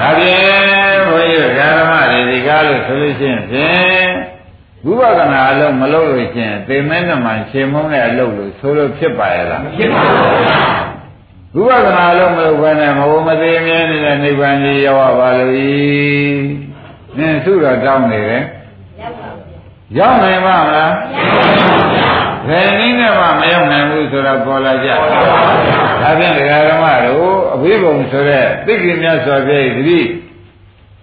ဒါဖြင့်ဘုန်းကြီးဓမ္မတွေဒီကားလို့ဆိုလို့ရှိရင်ဖြင့်ဝိပဿနာအလုံးမလုပ်လို့ရှိရင်သေမင်းသမန်ရှင်မုန်းတဲ့အလုပ်လို့ဆိုလို့ဖြစ်ပါရဲ့လားဖြစ်ပါဘူး ဝိပဿနာအလုံးမလုပ်ဘဲနဲ့မဘုံမသေးမြဲနေတဲ့နိဗ္ဗာန်ကြီးရောက်ပါလို့ဤနင်းသူ့တော်တောင်းနေတယ်ရောက်နိုင်ပါမလားဘယ်နည်းနဲ့မှမရောက်နိုင်ဘူးဆိုတော့ပေါ်လာကြဒါဖြင့်ဒကာဓမ္မတို့အဘိဓမ္မာဆိုတဲ့သိက္ခာမြတ်စွာဘုရားဤတိ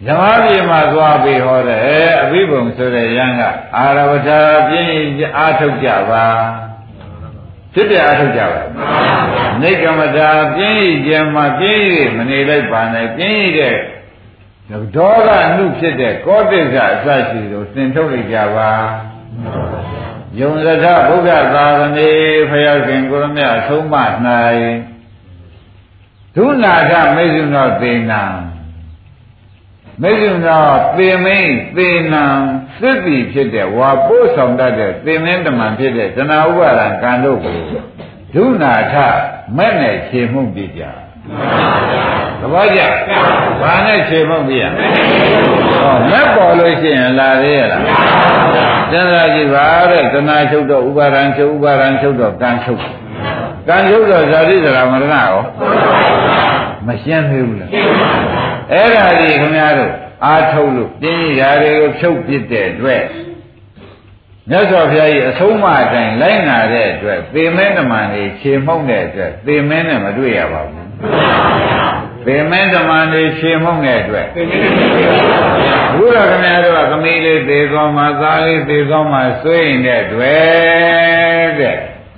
ဇမပြေမှာသွားပြီးဟောတယ်အဘိဓမ္မာဆိုတဲ့ယံကအာရဝထာပြင်းအားထုတ်ကြပါ ဖြစ်ပြအားထုတ်ကြပါနေကမတာပြင်းရခြင်းမှာပြင်းရမနေလိုက်ပါနဲ့ပြင်းရတဲ့ဒေါသအမှုဖြစ်တဲ့ကောတိစ္ဆအစရှိတို့သင်ထုတ်လိုက်ကြပါယုံရထဘုရားသာသနေဖယားခင်ကိုရမြအဆုံးမ၌ဒုနာထမေဇုနောသေနာ မေဇုနောသေမိန်သေနံစစ်ပြီဖြစ်တဲ့ဝါပို့ဆောင်တတ်တဲ့သေမင်းတမန်ဖြစ်တဲ့ဇနာဥပါဒံကံတို့ကိုဒုနာထမဲ့နဲ့ခြေမှုပြကြသဘောကျဘာနဲ့ခြေမှုပြရဟောမဲ့ပေါ်လို့ရှိရင်လာသေးရလားစဉ်းစားကြည့်ပါတဲ့သနာချုပ်တော့ဥပါဒံချုပ်ဥပါဒံချုပ်တော့ကံချုပ်ကံချုပ်တော့ဇာတိဇရာမရဏရောမရှင်းသေးဘူးလား အဲ့ဒါကြီးခင်ဗျားတို့အာထုတ်လို့ပြင်းရတွေကိုဖြုတ်ပစ်တဲ့အတွက်မြတ်စွာဘုရားကြီးအဆုံးအမအတိုင်းလိုက်နာတဲ့အတွက်သေမင်းဓမ္မတွေခြေမှုန့်တဲ့အတွက်သေမင်းနဲ့မတွေ့ရပါဘူးသေမင်းဓမ္မတွေခြေမှုန့်တဲ့အတွက်ဘုရားခင်ဗျားတို့ကသမီးလေးသေသွားမှသားလေးသေသွားမှစွဲရင်တဲ့တွေ့တဲ့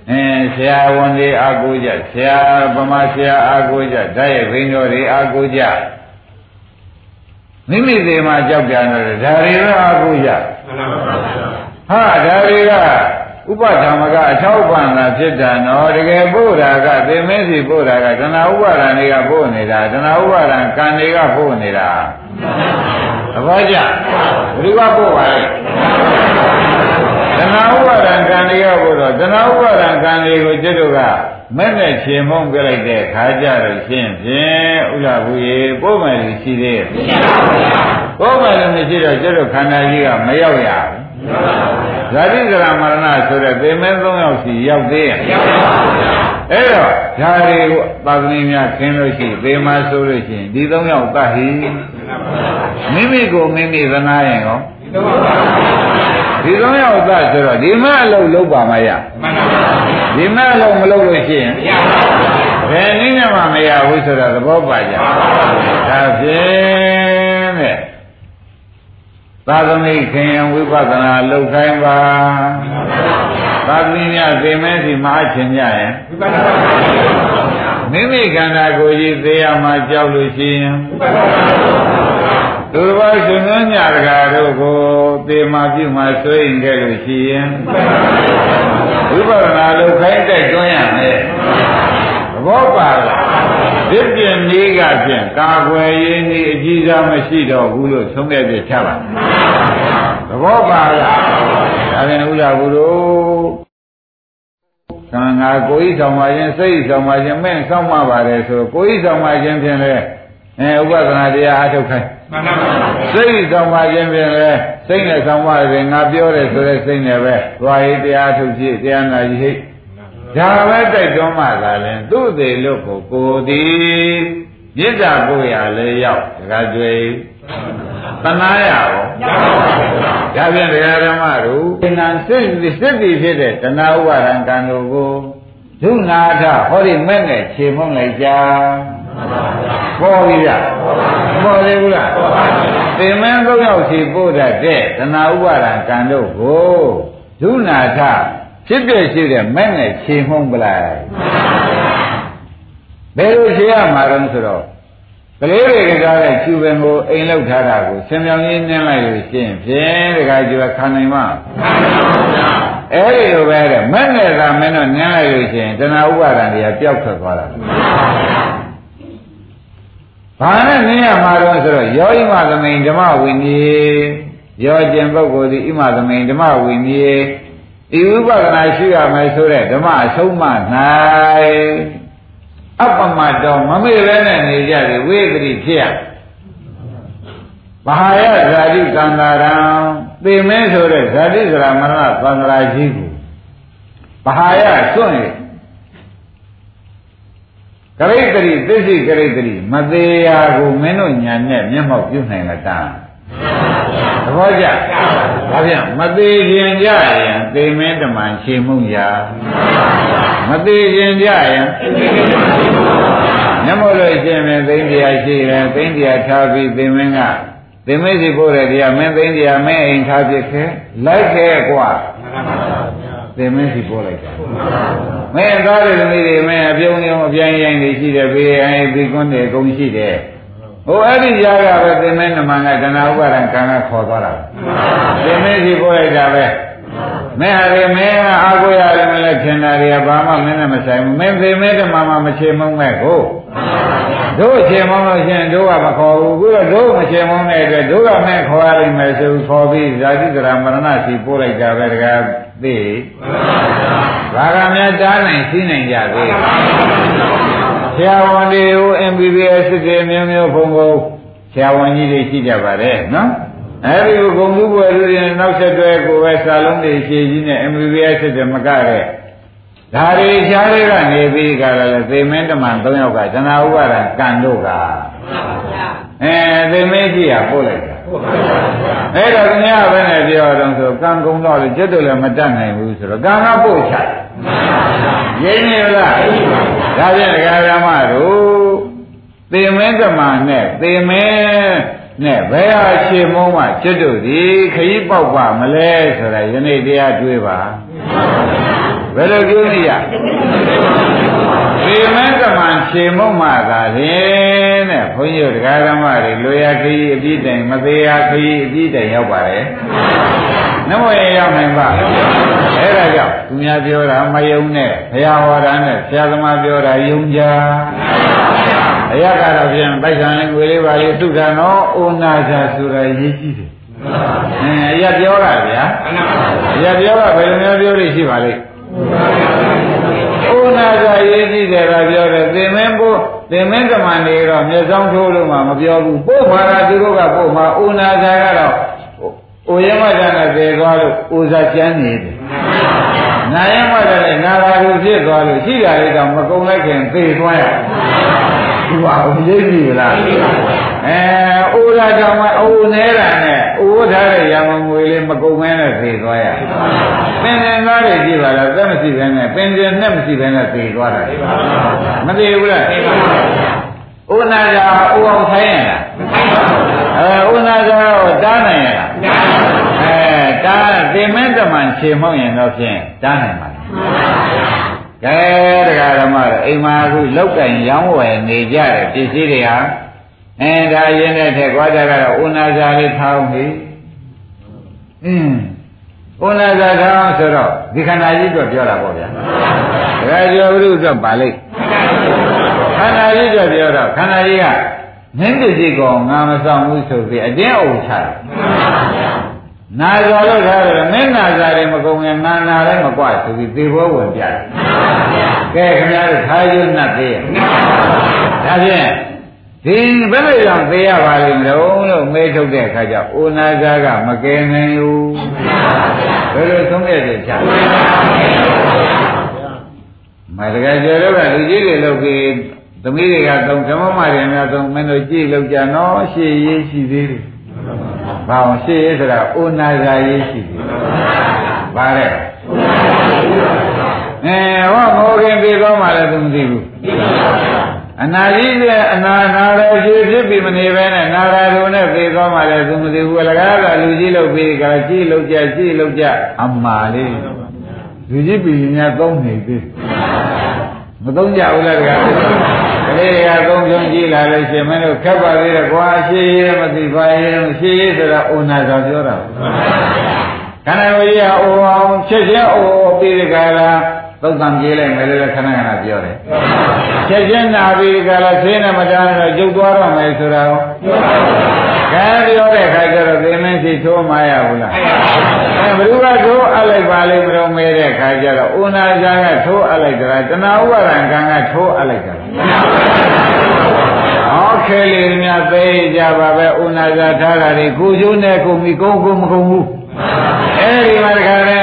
အင်းဆရာဝန်တွေအာကိုကြဆရာဗမာဆရာအာကိုကြဓာတ်ရိုက်ဘိန်းတော်တွေအာကိုကြ မိမိသေးမှကြောက်ကြတယ်ဒါတွေကအကူရဟာဒါတွေကဥပဓမ္မကအချောက်ပန်တာဖြစ်တာနော်တကယ်ပို့တာကသေမင်းစီပို့တာကတဏှာဥပါဒံတွေကပို့နေတာတဏှာဥပါဒံကံတွေကပို့နေတာသဘောကျဘယ်သူကပို့ပါလဲတဏှာဥပါဒံကံတွေကပို့တော့တဏှာဥပါဒံကံတွေကိုကျွတ်တို့က မဲ့နဲ့ခြေမုံပြလိုက်တဲ့ခါကြလို့ရှင်းဖြင့်ဥလာဘူးရေပို့မယ်လို့ရှိသေးရဲ့ပို့မယ်လို့မရှိတော့ကျွတ်တို့ခန္ဓာကြီးကမရောက်ရဘူးဇာတိဇရာမရဏဆိုတဲ့သေမဲ၃ယောက်စီရောက်သေးရဲ့အဲ့တော့ဓာရီပါသမီများခင်းလို့ရှိသေမဆိုလို့ရှိရင်ဒီ၃ယောက်တတ်ဟိမိမိကိုမိမိသနာရင်ကော ဒီ၃ယောက်တတ်ဆိုတော့ဒီမအလုပ်လုပ်ပါမရဒီမအလုပ်မလုပ်လို့ရှိရင်ဘယ်နည်းနဲ့မှမရဘူးဆိုတော့သဘောပါကြဒါဖြင့်တဲ့သာသမီခင်ယံဝိပဿနာလုပ်ခိုင်းပါသာသမီများသိမဲစီမအားချင်ကြရင်မိမိခန္ဓာကိုယ်ကြီးသိရမှာကြောက်လို့ရှိရင် သူတစ်ပါးရှင်သွန်းညတကာတို့ကိုသေမာပြုမှဆွေးရင်ခဲ့လို့ရှိရင်ဝိပဿနာလုပ်ခိုင်းတိုက်တွန်းရမယ်သဘောပါလားဒီပြင်ကြီးကဖြင့်ကာကွယ်ရင်းဒီအကြီးစားမရှိတော့ဘူးလို့ဆုံးဖြတ်ပြချပါသဘောပါလားဒါပြန်ဥလာဘူးတို့ကံငါကိုယ်ဤဆောင်ပါခြင်းစိတ်ဤဆောင်ပါခြင်းမဲ့ဆောင်ပါပါတယ်ဆိုကိုယ်ဤဆောင်ပါခြင်းဖြင့်လေအဲဥပဒနာတရားအထုတ်ခိုင်း မှန်ပါပါစိတ်ဆောင်ပါခြင်းဖြင့်လေစိတ်နဲ့ဆောင်ပါတယ်ငါပြောတယ်ဆိုတဲ့စိတ်နဲ့ပဲသွားရေးတရားထုတ်ဖြစ်တရားနာကြီးဟိတ်ဒါပဲတိုက်တွန်းမှသာလဲသူ့သေးလို့ကိုကိုသည်မြစ်တာကိုရလဲရောက်တခါတွေ့တနာရရောဒါဖြင့်တရားဓမ္မတို့ဉာဏ်စိတ်စိတ်ပြီးဖြစ်တဲ့တဏှာဥပါဒံကံတို့ကိုဒုနာထဟောဒီမဲ့နဲ့ခြေမုံလိုက်ကြ ပေါ်ပြီလားပေါ်သေးဘူးလားသင်မင်းသုံးယောက်စီပို့တတ်တဲ့တဏှာဥပါဒံကံတို့ကိုဒုနာထဖြစ်ပြရှိတဲ့မဲ့နဲ့ခြေမှုံးပလိုက်ဘယ်လိုခြေရမှာတော့ဆိုတော့ကလေးတွေကကြားတဲ့ကျူပင်ကိုအိမ်လောက်ထားတာကိုဆင်မြောင်ကြီးနင်းလိုက်လို့ရှင်းဖြင့်တခါကျခံနိုင်မှာအဲ့ဒီလိုပဲတဲ့မဲ့နဲ့သာမင်းတို့နင်းလိုက်လို့ရှင်းတဏှာဥပါဒံတွေကပျောက်ထွက်သွားတာ ဘာနဲ့နင်းရမှာတော့ဆိုတော့ယောဣမသမိန်ဓမ္မဝိနည်းယောကျင်ပုဂ္ဂိုလ်ဒီဣမသမိန်ဓမ္မဝိနည်းဒီဥပဒနာရှိရမယ်ဆိုတဲ့ဓမ္မအဆုံးမ၌အပ္ပမတော်မမေ့ပဲနဲ့နေကြတယ်ဝိသတိဖြစ်ရဘာယဇာတိကန္တာရံသိမဲဆိုတဲ့ဇာတိစရာမရဏသံဃာကြီးကိုဘာယစွန့်ရ ကရိတ္တိသစ္စိကရိတ္တိမသေးရာကိုမင်းတို့ညာနဲ့မျက်မှောက်ပြုနိုင်မတမ်းသဘောကျဒါပြန်မသေးခြင်းကြရင်သေမင်းတမန်ရှင်းမှုရာမသေးခြင်းကြရင်မျက်မှောက်လို့ရှင်းမယ်သိန်းတရားရှိတယ်သိန်းတရားထားပြီးသေမင်းကသေမင်းစီပို့တဲ့တရားမင်းသိန်းတရားမင်းအိမ်ထားဖြစ်ခဲလိုက်ခဲ့กว่า သေမင်းစီပို့လိုက်တာမင်းသားတွေသမီးတွေမင်းအပြုံးပြုံးအပြိုင်ရိုင်းတွေရှိတယ်ဘေးအိုင်ဒီကွန်းတွေအကုန်ရှိတယ်ဟိုအဲ့ဒီကြားကပဲသင်္မဲနမန်ကကနာဥပါဒံကံကခေါ်သွားတာသင်္မဲစီပို့လိုက်တာပဲမင်းဟာလေမင်းကအာကိုရတယ်မလဲထင်တာတွေကဘာမှမင်းနဲ့မဆိုင်ဘူးမင်းသင်္မဲဓမ္မမှာမချေမုံမဲ့ကို တို့ချေမုံလို့ရှင်တို့ကမခေါ်ဘူးခုတော့တို့မချေမုံတဲ့အတွက်တို့ကမင်းခေါ်ရလိမ့်မယ်ဆိုခေါ်ပြီးဇာတိကရာမရဏစီပို့လိုက်တာပဲတကားသိဘာကများတားနိုင်သိနိုင်ကြသေးဆရာဝန်တွေကို MBBS စစ်တွေမျိုးမျိုးဘုံဘုံဆရာဝန်ကြီးတွေရှိကြပါတယ်နော်အဲဒီကိုဂုံမှုပွဲလူတွေနောက်ဆက်တွဲကိုပဲစာလုံးတွေရှည်ကြီးနဲ့ MBBS စစ်တွေမကတဲ့ ဒါတွေရှားတွေကနေပြီးကြတယ်လေသေမင်းတမန်၃ယောက်ကဇနာဥပါဒံကံတို့ကအဲသေမင်းကြီးကပို့လိုက်တာအဲ့တော့ခင်ဗျားဘယ်နဲ့ပြောတော့ဆိုကံကုံတော့လေကျွတ်တော့လည်းမတတ်နိုင်ဘူးဆိုတော့ကံကပို့ချရင်းနေလားဒါဖြင့်ဒကာဓမ္မတို့သေမင်းတမန်နဲ့သေမင်းနဲ့ဘယ်ဟာရှင်းမုံးမှကျွတ်တို့ဒီခရီးပေါက်ပါမလဲဆိုတာယနေ့တရားတွေးပါ ဘယ်လိုကြိုးနေရဒီမင်းကမှန်ခြေမုံမှသာလင်တဲ့ဘုန်းကြီးတို့တရားဓမ္မတွေလွေရခရီးအပြည့်တိုင်မသေးရခရီးအပြည့်တိုင်ရောက်ပါတယ်နမောရရောက်နိုင်ပါအဲ့ဒါကြောင့်သူများပြောတာမယုံနဲ့ဘုရားဟောတာနဲ့ဆရာသမားပြောတာယုံကြအရကတော့ပြန်ပိုက်ဆံလေးငွေလေးပါလေးသုဒ္ဓနောဩနာဇာဆိုတာရေးကြည့်တယ်အင်းအရပြောတာဗျာအရပြောတာဘယ်လိုမျိုးပြောလို့ရှိပါလိမ့် ဩနာဇာရေးကြည့်တယ်ကပြောတယ်သင်မင်းဖို့သင်မင်းကမန်နေတော့မျက်စောင်းထိုးလို့မှမပြောဘူးပို့ပါတာသူတို့ကပို့မှာဩနာဇာကတော့ဩရမဇာနဲ့သေသွားလို့ဩဇာကျမ်းနေတယ်နာယမတလည်းနာရာလူဖြစ်သွားလို့ရှိတာလေးတော့မကုံလိုက်ခင်သေသွားရဒီပါ ဦးရိပ်ပြီလားအဲအိုးလာကြောင့်မအိုးနေတာနဲ့အိုးထားတဲ့ရမငွေလေးမကုံမဲနဲ့သေသွားရပင်စင်သားတွေကြည့်ပါလားသက်မရှိဘဲနဲ့ပင်စင်နဲ့မရှိဘဲနဲ့သေသွားတာမသေဘူးလားသေပါဘူးဥနာကြာဥအောင်ထိုင်းရလားအဲဥနာကြာကိုတားနိုင်ရလားအဲတားသင်မဲတမန်ခြေမောက်ရင်တော့ဖြင့်တားနိုင်ပါလား ကဲတရားဓမ္မတော့အိမ်မှာအခုလောက်ကင်ရောင်းဝယ်နေကြတဲ့ပစ္စည်းတွေဟာအဲဒါရင်းတဲ့ထက်ကြွားကြတော့ဥနာဇာလေးထားအောင်ပြီအင်းဥနာဇာထားအောင်ဆိုတော့ဒီခန္ဓာကြီးအတွက်ပြောတာပေါ့ဗျာဒါကြောင့်ဘုရုအတွက်ပါလိမ့်ခန္ဓာကြီးအတွက်ပြောတော့ခန္ဓာကြီးကမင်းပစ္စည်းကောင်ငါမဆောင်ဘူးဆိုပြီးအကျဉ်းအုံချတယ် နာဇာလို့ထားတယ်မင်းနာဇာတွေမကုန်ရင်နာနာလည်းမကွဆိုပြီးသေဘောဝင်ပြတယ်ကဲခင်ဗျားတို့ထားရွတ်နှပ်သေးရဲ့ဒါဖြင့်ဒီဘယ်လိုကြောင့်သေရပါလိမ့်မလို့လို့မဲထုတ်တဲ့အခါကျအိုနာဇာကမကယ်နိုင်ဘူးဘယ်လိုသုံးရတဲ့ချာမတကယ်ကျော်တော့ကလူကြီးတွေလုပ်ပြီးသမီးတွေကသုံးဓမ္မမတွေများသုံးမင်းတို့ကြည့်လောက်ကြနော်ရှေ့ရေးရှိသေးတယ်။ ဘာအောင်ရှေ့ရေးဆိုတာအိုနာဇာရေးရှိသေးတယ်။ဘာလဲ။အဲဟောမောခင်ပြေသွားမှလည်းသူမသိဘူး။အနာကြီးတဲ့အနာနာရရှိဖြစ်ပြီးမနေပဲနဲ့နာရတုံနဲ့ပြေသွားမှလည်းသူမသိဘူး။အလကားကလူကြီးလုပ်ပြီးကကြည့်လောက်ကြကြည့်လောက်ကြအမှားလေးလူကြီးပြည်များသုံးနေသေး မသုံးကြဘူးလားတကားကလေးတွေကသုံးပြုံးကြည့်လာလို့ရှင်မင်းတို့ခက်ပါသေးတယ်ကွာရှေးရဲမသိပါရဲ့ရှေးရဲဆိုတာအိုနာသာပြောတာခန္ဓာဝိရိယအိုအောင်ချက်ချင်းအိုပြီးဒီကလာ သုတ်တံပြေးလိုက်မယ်လို့ခဏခဏပြောတယ်ချက်ချင်းနာပြီးဒီကလာဆင်းနေမတန်းတော့ကျုပ်သွားတော့မယ်ဆိုတာကိုကဲပြောတဲ့ခါကျတော့သင်မင်းစီထိုးမရဘူးလားအဲဘ누구ကထိုးအပ်လိုက်ပါလိမ့်မလို့မဲတဲ့ခါကျတော့ဥနာဇာကထိုးအပ်လိုက်တာတဏှာဥပါဒံကံကထိုးအပ်လိုက်တာဟောခဲလေးများသိကြပါပဲဥနာဇာထားတာတွေကိုကျိုးနဲ့ကုန်ပြီကုန်ကုန်မကုန်ဘူးအဲဒီမှာတခါလဲ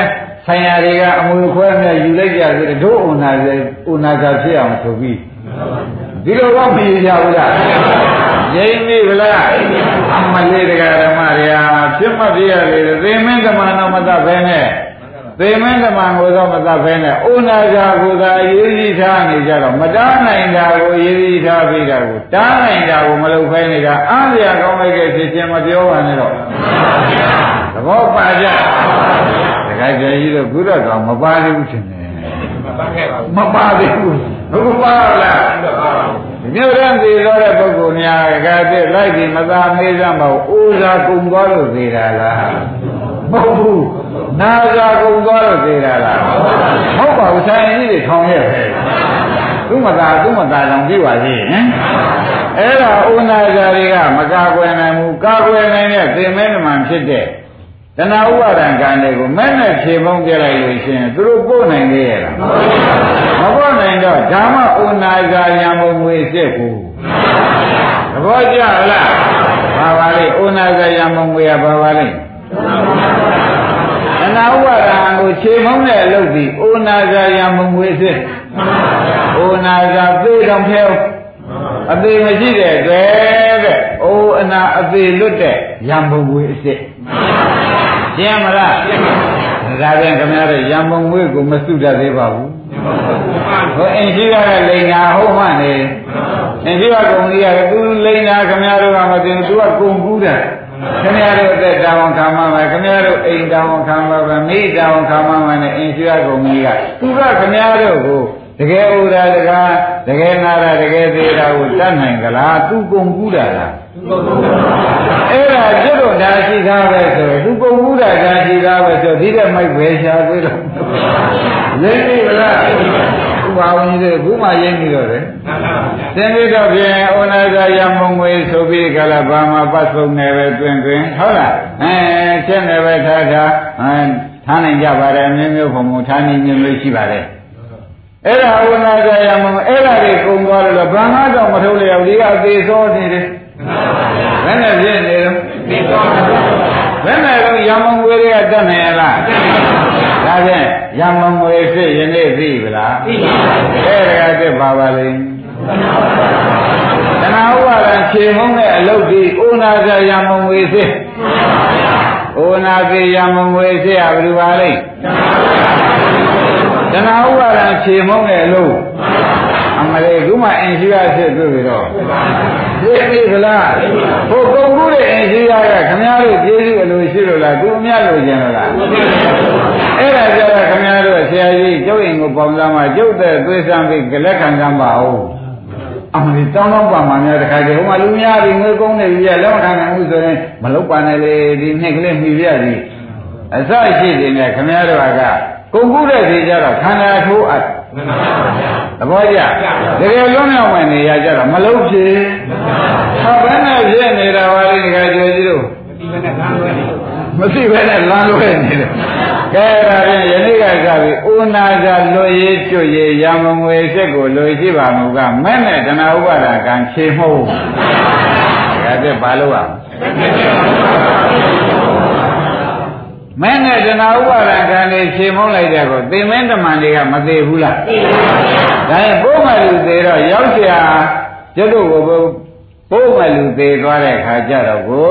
ဆိုင်ရာတွေကအမွေခွဲနဲ့ယူလိုက်ကြဆိုတော့ဒုဥနာဇာဥနာဇာဖြစ်အောင်ဆိုပြီးဒီလိုတော့မရကြဘူးလားငြိမ့်ပြီဗလားအမလေးတရားဓမ္မတွေဟာဖြစ်မပြရလေသေမင်းကမနောမတတ်ပဲနဲ့သေမင်းကမကိုတော့မတတ်ပဲနဲ့ဥနာဇာကိုသာရေးကြီးထားနေကြတော့မတားနိုင်တာကိုရေးကြီးထားပြီးတာကိုတားနိုင်တာကိုမလုပ်ဖဲနေတာအားရကောင်းလိုက်တဲ့ဖြစ်ချင်းမပြောပါနဲ့တော့သဘောပါကြတ ခါကျကြီးတော့ကုရတော်မပါသေးဘူးရှင်မပါသေးဘူးဘုရားပါလားမြို့ရန်သေးသောတဲ့ပုဂ္ဂိုလ်များကတည်းလိုက်ပြီးမသာမေးစမ်းမဟုတ်အိုးစားကုံသွားလို့သေးတာလားမဟုတ်ဘူးနာစားကုံသွားလို့သေးတာလားမဟုတ်ပါဘူးဆိုင်ကြီးတွေထောင်ရဲ့ပဲသူမသာသူမသာကြောင့်ကြည့်ပါစေဟင်အဲ့ဒါဥနာဇာတွေကမကာကွယ်နိုင်ဘူးကာကွယ်နိုင်တဲ့သင်မဲနမှန်ဖြစ်တဲ့ တဏှာဥပါဒံကံတွေကိုမဲ့နဲ့ဖြေဖုံးပြလိုက်လို့ရှင်သူတို့ပို့နိုင်သေးရဲ့လားမပို့နိုင်တော့ဓမ္မဥနာဇာယံမုံငွေစစ်ဘူးသဘောကျလားဘာပါလိဥနာဇာယံမုံငွေကဘာပါလိတဏှာဥပါဒံကိုခြေဖုံးတဲ့အလုပ်ဒီဥနာဇာယံမုံငွေစစ်ဥနာဇာပြေတော်ဖဲအသေးမရှိတဲ့အတွက်တဲ့။အိုးအနာအသေးလွတ်တဲ့ရံပုံငွေအစ်စ်။ ရှင်းမလား။ဒါပြန်ခင်ဗျားတို့ရံပုံငွေကိုမစုတတ်သေးပါဘူး။ဟိုအင်ရှိရတဲ့လိန်နာဟုတ်မှနေ။အင်ရှိရကုံကြီးကသူလိန်နာခင်ဗျားတို့ကမသိဘူးသူကကုံကူးတယ်။ခင်ဗျားတို့အသက်တောင်းခံမှမယ်ခင်ဗျားတို့အိမ်တောင်းခံမှမယ်မိတောင်းခံမှမယ်နဲ့အင်ရှိရကုံကြီးကသူကခင်ဗျားတို့ကို တကယ်ဥဒါတကားတကယ်နာတာတကယ်သေးတာကိုတတ်နိုင်ကြလားသူကုန်ကူးတာလားအဲ့ဒါကျွတ်တော့ဒါရှိသားပဲဆိုသူကုန်ကူးတာဒါရှိသားပဲဆိုဒီတဲ့မိုက်ပဲရှာသေးတော့ရင်းပြီလားဥပါဝင်ကြီးတွေဘုမရင်းပြီးတော့လေသင်္ကေတဖြင့်ဩနာဇာယမုံငွေဆိုပြီးကြလားဘာမှပတ်ဆုံးနေပဲတွင်တွင်ဟုတ်လားအဲချက်နေပဲထားထားအဲထားနိုင်ကြပါတယ်မျိုးမျိုးပုံပုံထားနေမျိုးမျိုးရှိပါတယ် အဲ့ဒါဝနာကြရမအဲ့ဒါတွေကုံသွားလို့ဘာမှတော့မထုတ်လျောက်ဒီကသေသောနေတယ်ဘယ်နဲ့ဖြစ်နေတော့ဘယ်နဲ့တော့ရမုံဝေတွေကတတ်နိုင်ရလားဒါဖြင့်ရမုံဝေဖြစ်ရင်နေသိပြီလားသိပါဘူးအဲ့ဒါကတက်ပါပါလိမ့်တဏှာဥပါဒံခြေမုံတဲ့အလုတ်ဒီဥနာကြရမုံဝေဖြစ်ဥနာတိရမုံဝေဖြစ်ရဘယ်လိုပါလိမ့် တဏှာဥပါဒံခြေမုံတဲ့အလုတ်အမလေးခုမှအင်ရှိရဖြစ်တွေ့ပြီတော့သိပြီခလားဟိုကုန်မှုတဲ့အင်ရှိရကခမည်းတော်ကျေးဇူးအလိုရှိလို့လားသူအမြတ်လိုချင်လို့လားအဲ့ဒါကြတော့ခမည်းတော်ဆရာကြီးကျုပ်ရင်ကိုပေါင်းသားမှကျုပ်တဲ့သွေးဆန်းပြီးကြလက်ခံကြပါဦးအမလီတောင်းတော့ပါမှများတခါတည်းဟိုမှာလူများပြီးငွေကုန်းနေပြီလက်မခံနိုင်ဘူးဆိုရင်မလုတ်ပါနဲ့လေဒီနှစ်ကလေးမှီပြစီအစရှိနေတဲ့ခမည်းတော်က ကုန်ကူးတဲ့စီကြတော့ခန္ဓာထိုးအပ်သဘောကျတကယ်လုံးမြောက်ဝင်နေရကြတော့မလုံးဖြစ်ဟာဘယ်နဲ့ဖြစ်နေတာပါလဲဒီကကြွယ်ကြီးတို့မသိဘဲနဲ့လမ်းလွဲနေတယ်ကဲဒါဖြင့်ယနေ့ကစပြီးဥနာဇာလွတ်ရေးကျွတ်ရေးရမငွေစက်ကိုလွယ်ရှိပါမူကမဲ့နဲ့တဏှာဥပါဒကံခြေမှုတ်ဒါကဘာလို့อ่ะ မင်းနဲ့တဏှာဥပါဒံခံနေရှင်းမုန်းလိုက်တဲ့ကောသင်မင်းတမန်တွေကမသေးဘူးလားသေပါဘူးဗျာဒါရင်ပို့မဲ့လူသေးတော့ရောက်ကြကျွတ်တို့ကိုပို့မဲ့လူသေးသွားတဲ့ခါကျတော့ကို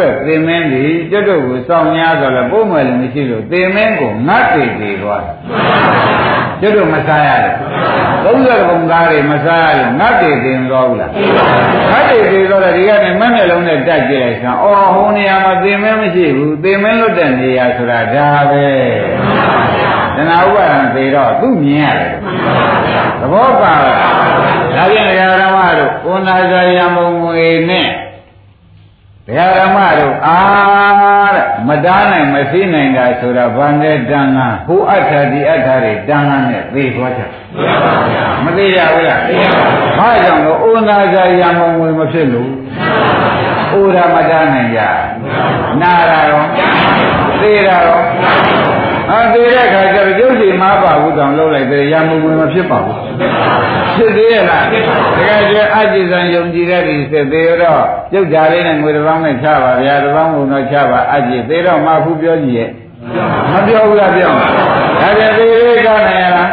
တဲ့သင်မင်းဒီကျွတ်တို့ကိုစောင့်များဆိုလဲပို့မဲ့လူမရှိလို့သင်မင်းကိုငတ်သေးသေးသွားမှန်ပါဗျာ တ်တို့မစားရတယ်30ပုံသားတွေမစားရလို့ငတ်သေးသေးသွားဘူးလားငတ်သေးသေးသွားတော့ဒီကနေမက်မျက်လုံးနဲ့တက်ကြည့်လိုက်စမ်းအော်ဟိုနေရာမှာသင်မင်းမရှိဘူးသင်မင်းလွတ်တဲ့နေရာဆိုတာဒါပဲတဏှာဥပါဒံသေတော့သူ့မြင်ရတယ်သဘောပါလားဒါပြန်ဓမ္မတို့ဩနာဇာယမုံငွေနဲ့ ဓမ္မတို့အားတဲ့မတားနိုင်မသိနိုင်တာဆိုတာဘာနဲ့တန်ခါဟိုအထာဒီအထာတွေတန်ခါနဲ့သိသွားကြမသိရဘူးလားဘာကြောင့်လို့ဩနာဇာယမုံငွေမဖြစ်လို့ဩရာမတားနိုင်ကြနာရာရောသိတာရော အာသေးတဲ့ခါကျတော့ကျုပ်စီမပါဘူးတောင်လှုပ်လိုက်တယ်ရမုံဝင်မဖြစ်ပါဘူးဖြစ်သေးရဲ့လားတကယ်ကျအကြည်စံယုံကြည်တဲ့ဒီစစ်သေးတော့ကျုပ်ဓာလေးနဲ့ငွေတစ်ပေါင်းနဲ့ချပါဗျာတစ်ပေါင်းကုန်တော့ချပါအကြည်သေးတော့မဖူးပြောကြည့်ရဲ့မပြောဘူးလားပြောဒါပြန်သေးလေးကနိုင်ရလား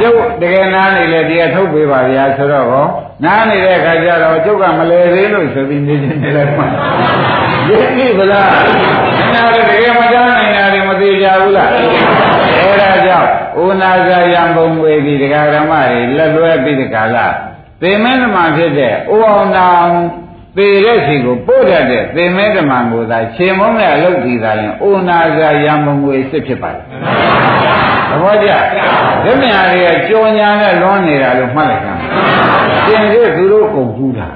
ကျုပ်တကယ်နားနေလေတရားထုတ်ပေးပါဗျာဆိုတော့ဟောနားနေတဲ့အခါကျတော့ကျုပ်ကမလဲသေးလို့ဆိုပြီးနေနေလိုက်မှရင်းပြီဗလားနားတကယ်မကြားနိုင်တာတွေမ သေးကြဘူးလားအဲဒါကြောင့်ဥနာဇာယံဘုံဝေဒီဒကာဓမ္မတွေလက်လွဲပြီးဒီကလာသေမင်းဓမ္မဖြစ်တဲ့ဥအောင်နာသေတဲ့စီကိုပို့တတ်တဲ့သေမင်းဓမ္မကိုသာခြေမုံးနဲ့အလုပ်တည်တာရင်ဥနာဇာယံဘုံဝေစစ်ဖြစ်ပါတယ်သဘောကျဓမ္မယာတွေကကြောညာနဲ့လွန်နေတာလို့မှတ်လိုက်ကြ။ရှင်ကြီးသူတို့ကုန်ကူးတာ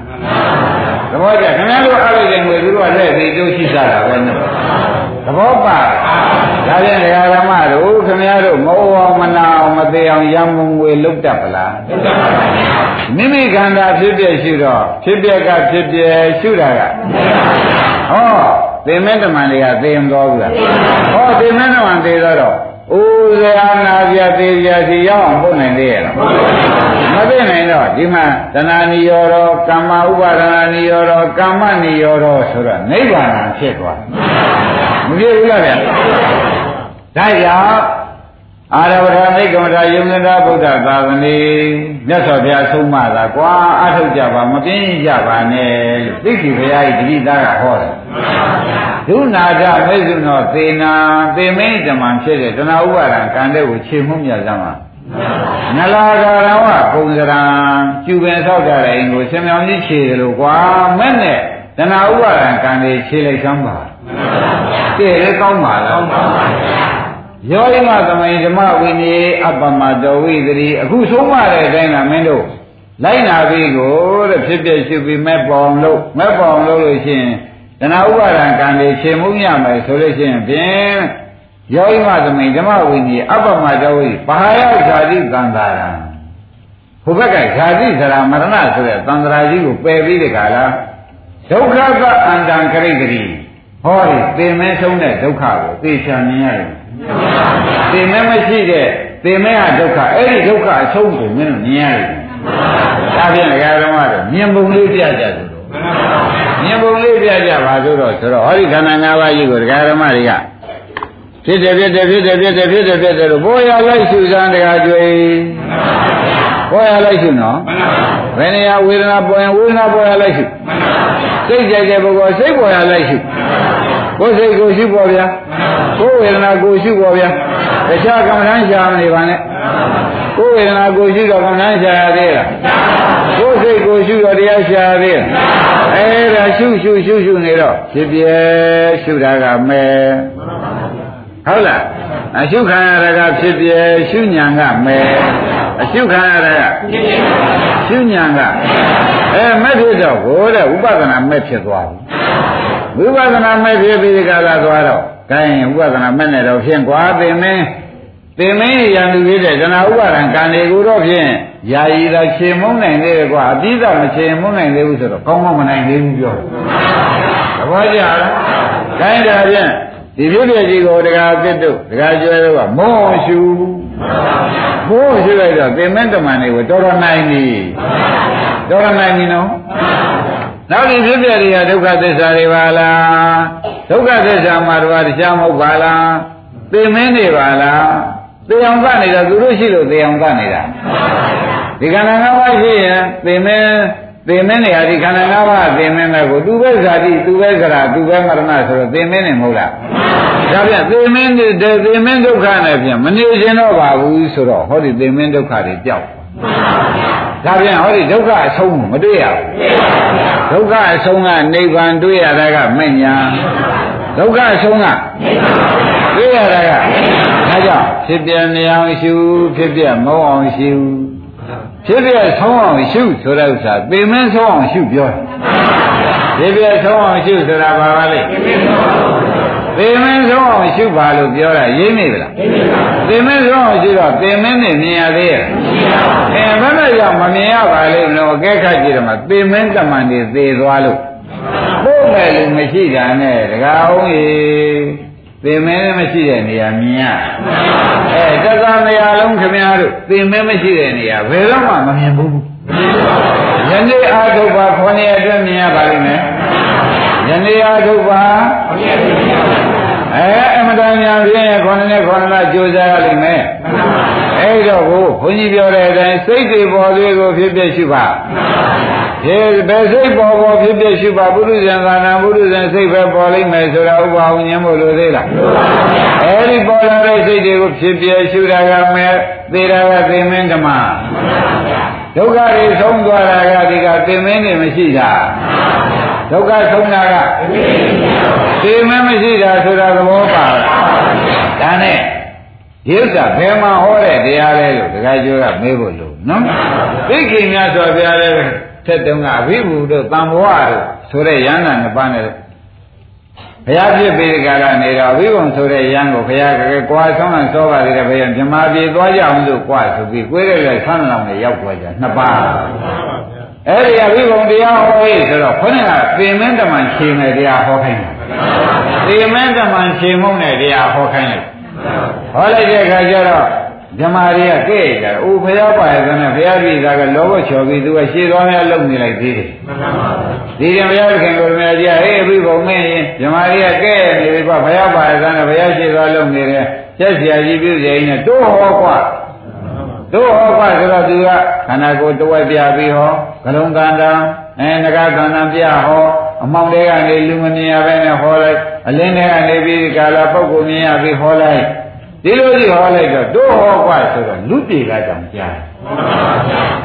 ။သဘောကျခင်ဗျားတို့အားလိုက်တဲ့ငွေသူတို့ကလက်သေးကျိုးရှိစားတာပဲနော်။ သဘောပါ။ဒါပြန်ဒကာဓမ္မတို့ခင်ဗျားတို့မဟုတ်အောင်မနာအောင်မသေးအောင်ရံမုံငွေလုတ်တတ်ပလား။လုတ်တတ်ပါဘူး။မိမိခန္ဓာဖြစ်ပြရှိတော့ဖြစ်ပြကဖြစ်ပြရှုတာကဟောသေမင်းတမန်တွေကသေရင်တော်ဘူးလား။ဟောသေမင်းတမန်သေတော့အိုးဇာနာပြသေးပြစီရောက်အောင်ပို့နိုင်သေးရဲ့လားမသိနိုင်တော့ဒီမှာတဏှာနိရောဓကမ္မဥပါဒနာနိရောဓကမ္မနိရောဓဆိုတော့နိဗ္ဗာန်ဖြစ်သွား မဖြစ်ဘူးလားဗျာဒါကြောင့်အာရဝထမိကမ္မထာယုံကတာဗုဒ္ဓသာသနေမြတ်စွာဘုရားဆုံးမတာကွာအထုတ်ကြပါမပြင်းကြပါနဲ့လို့သိက္ခာဘုရားဤတတိသားကဟောတယ်ဒုနာကြမေဇုနောသေနာသေမင်းဇမံဖြစ်တဲ့တဏှာဥပါဒံကံတဲ့ကိုခြေမှုမြတ်စမ်းပါနလာဂရဝပုံစရံကျူပင်ဆောက်ကြတဲ့အိမ်ကိုဆင်မြောင်ကြီးခြေတယ်လို့ကွာမဲ့နဲ့ တဏှာဥပါဒံကံတွေခြေလိုက်စမ်းပါတည့်လေကောင်းပါလားကောင်းပါပါဗျာယောဣမသမိန်ဓမ္မဝိနည်းအပ္ပမတော်ဝိသတိအခုဆုံးမတဲ့အတိုင်းကမင်းတို့လိုက်နာပြီးကိုတဲ့ဖြစ်ဖြစ်ရှုပြီးမဲ့ပေါအောင်လို့မဲ့ပေါအောင်လို့လို့ရှိရင်တဏှာဥပါဒံကံတွေခြေမှုညမယ်ဆိုလို့ရှိရင်ဖြင့်ယောဣမသမိန်ဓမ္မဝိနည်းအပ္ပမတော်ဝိဘာယဇာတိကံတာရံဟိုဘက်ကဇာတိဇရာမရဏဆိုတဲ့သံဃာကြီးကိုပယ်ပြီးတဲ့ခါလား ဒုက္ခကအန္တံခရိတ္တိဟောဒီသင်မဲဆုံးတဲ့ဒုက္ခကိုသိချာမြင်ရတယ်သင်မဲမရှိတဲ့သင်မဲဟာဒုက္ခအဲ့ဒီဒုက္ခအဆုံးကိုမင်းတို့မြင်ရတယ်ဒါဖြင့်ဒကာဓမ္မတို့မြင်ပုံလေးပြကြဆိုတော့မြင်ပုံလေးပြကြပါဆိုတော့ဆိုတော့ဟောဒီခန္ဓာ၅ပါးကြီးကိုဒကာဓမ္မတွေကဖြစ်တယ်ဖြစ်တယ်ဖြစ်တယ်ဖြစ်တယ်ဖြစ်တယ်ဖြစ်တယ်လို့ဘောရလိုက်ရှုစမ်းတကားကြွေ ဘောရလိုက်ရှုနော်ဘယ်နေရာဝေဒနာပေါ်ရင်ဝေဒနာပေါ်ရလိုက်ရှုစိတ်ကြိုက်တဲ့ပုဂ္ဂိုလ်စိတ်ပေါ်ရလိုက်ရှုကိုယ်စိတ်ကိုရှုပေါ်ဗျာကိုယ်ဝေဒနာကိုရှုပေါ်ဗျာတခြားကမ္မဋ္ဌာန်းရှာမနေပါနဲ့ကိုယ်ဝေဒနာကိုရှုတော့ကမ္မဋ္ဌာန်းရှာရသေးလားကိုယ်စိတ်ကိုရှုတော့တရားရှာရသေးလားအဲဒါရှုရှုရှုရှုနေတော့ဖြစ်ပြဲရှုတာကမဲဟုတ်လားအရှုခံရတာကဖြစ်ပြဲရှုညာကမဲ အရှုခံရတာကရှုညာကအဲမဲ့ဖြစ်တော့ဟိုတဲ့ဥပဒနာမဲ့ဖြစ်သွားပြီဝိပဿနာမဲ့ဖြစ်ပြီးဒီကလာသွားတော့ကိုင်းဥပဒနာမဲ့နဲ့တော့ဖြင့်ကွာပင်မင်းပင်မင်းရံလူဖြစ်တဲ့ဇနာဥပါဒံကံတွေကိုတော့ဖြင့်ယာယီသာခြေမုန်းနိုင်သေးတယ်ကွာအပြီးတော့မခြေမုန်းနိုင်သေးဘူးဆိုတော့ကောင်းမှမနိုင်သေးဘူးပြောတယ်သဘောကျလားကိုင်းတာဖြင့်ဒီပြုတဲ့ကြီးကိုတရားအစ်တို့တရားကျွဲတို့ကမောရှူ ဘိုးရှိလိုက်တော့သင်္မတမန်တွေကိုတော်တော်နိုင်ပြီတော်တော်နိုင်ပြီနော်နောက်ဒီဖြစ်ပြတွေကဒုက္ခသစ္စာတွေပါလားဒုက္ခသစ္စာမှာတော့တရားမဟုတ်ပါလားသင်မင်းနေပါလားသေအောင်ကနေတာသူတို့ရှိလို့သေအောင်ကနေတာဒီခန္ဓာ၅ပါးရှိရင်သင်မင်း သင်မင်းနေဟာဒီခန္ဓာ၅ပါးသင်မင်းပဲကိုသူပဲဇာတိသူပဲကရာသူပဲမရဏဆိုတော့သင်မင်းနေမဟုတ်လားဒါပြန်သင်မင်းတဲ့သင်မင်းဒုက္ခနဲ့ပြန်မနေခြင်းတော့ပါဘူးဆိုတော့ဟောဒီသင်မင်းဒုက္ခတွေကြောက်ဒါပြန်ဟောဒီဒုက္ခအဆုံးမတွေ့ရဘူးဒုက္ခအဆုံးကနိဗ္ဗာန်တွေ့ရတာကမဲ့ညာဒုက္ခအဆုံးကတွေ့ရတာကဒါကြောင့်ဖြစ်ပြနေအောင်ရှုဖြစ်ပြမဟုတ်အောင်ရှု ဖြစ်ပြဆုံးအောင်ရှုဆိုတဲ့ဥစ္စာပေမင်းဆုံးအောင်ရှုပြောတယ်ဖြစ်ပြဆုံးအောင်ရှုဆိုတာဘာပါလဲပေမင်းဆုံးအောင်ရှုပါလို့ပြောတာရင်းနေဗလားပေမင်းဆုံးအောင်ရှုတော့ပေမင်းနဲ့မြင်ရသေးရဲ့အဲဘယ်နဲ့ကြောင့်မမြင်ရပါလိမ့်မလို့အကဲခတ်ကြည့်တယ်မှာပေမင်းတမန်တွေသေသွားလို့ပို့မယ်လို့မရှိတာနဲ့တကားအောင်ကြီး သေမဲမရှိတဲ့နေရာမြင်ရအဲတက္ကမယာလုံးခမများတို့သေမဲမရှိတဲ့နေရာဘယ်တော့မှမမြင်ဘူးယနေ့အာထုပ်ပါ9ရက်အတွင်းမြင်ရပါလိမ့်မယ်ယနေ့အာထုပ်ပါအဲအမတန်ညာပြင်းရ9နဲ့9လကြိုးစားရလိမ့်မယ်အဲ့တော့ကိုဘုန်းကြီးပြောတဲ့အတိုင်းစိတ်တွေပေါ်သေးကိုဖြစ်ဖြစ်ရှိပါ ဒီဘယ်စိတ်ပေါ်ပေါ်ဖြစ်ဖြစ်ရှိပါပုရိသံသာနာပုရိသံစိတ်ပဲပေါ်လိမ့်မယ်ဆိုတာဥပအောင်ဉာဏ်မို့လို့သေးလားအဲ့ဒီပေါ်လာတဲ့စိတ်တွေကိုဖြစ်ဖြစ်ရှိတာကမဲ့သေတာကသေမင်းဓမ္မဒုက္ခတွေဆုံးသွားတာကဒီကသေမင်းတွေမရှိတာဒုက္ခဆုံးတာကသေမင်းမရှိတာဆိုတာသဘောပါဒါနဲ့ဒီဥစ္စာဘယ်မှာဟောတဲ့တရားလဲလို့ဒကာကျော်ကမေးဖို့လို့နော်သိခင်များဆိုပြရတယ် ထက်တုံးကအဘိဓုတို့တန်ဘဝတို့ဆိုတဲ့ရဟန္တာနှစ်ပါးနဲ့ဘုရားပြည့်ပေကလာနေတော့အဘိဓုဆိုတဲ့ရဟန်းကိုဘုရားကကွာဆောင်းအောင်ဆောပါသေးတယ်ဘုရားမြမပြေသွားကြအောင်လို့ကွာဆိုပြီးကိုယ်ရဲ့ရဲ့ဆန်းလောင်နဲ့ရောက်သွားကြနှစ်ပါးအဲ့ဒီအဘိဓုတရားဟောရေးဆိုတော့ခေါင်းကပေမင်းတမန်ခြေနဲ့တရားဟောခိုင်းတယ်ပေမင်းတမန်ခြေမုံနဲ့တရားဟောခိုင်းတယ်ဟောလိုက်တဲ့အခါကျတော့ ဓမ္မတွေကကဲ့ကြတယ်။အိုဖရားပါရဲ့ကနေဘုရားပြည်သားကလောဘချော်ပြီးသူကရှေ့သွားများလုံနေလိုက်သေးတယ်။ဒီရင်ဘုရားခင်ကိုယ်မြတ်ကြီးဟေးအဘိဘုံမင်းရင်ဓမ္မတွေကကဲ့နေပြီကွာဘုရားပါရဲ့ကနေဘုရားရှေ့သွားလုံနေတယ်။ကျက်ဆရာကြီးပြုစေရင်တို့ဟောကွာ။တို့ဟောကွာဆိုတော့သူကခန္ဓာကိုယ်တဝက်ပြပြီးဟောကလုံးကန္တာအဲငကကန္တာပြဟောအမောင်တွေကနေလူမမြင်ရဘဲနဲ့ဟောလိုက်အလင်းတွေကနေပြီးကာလပုဂ္ဂိုလ်မြင်ရပြီးဟောလိုက် ဒီလိုကြီးဟောလိုက်တော့တို့ဟောကွာဆိုတော့လူပြေကတောင်ကြား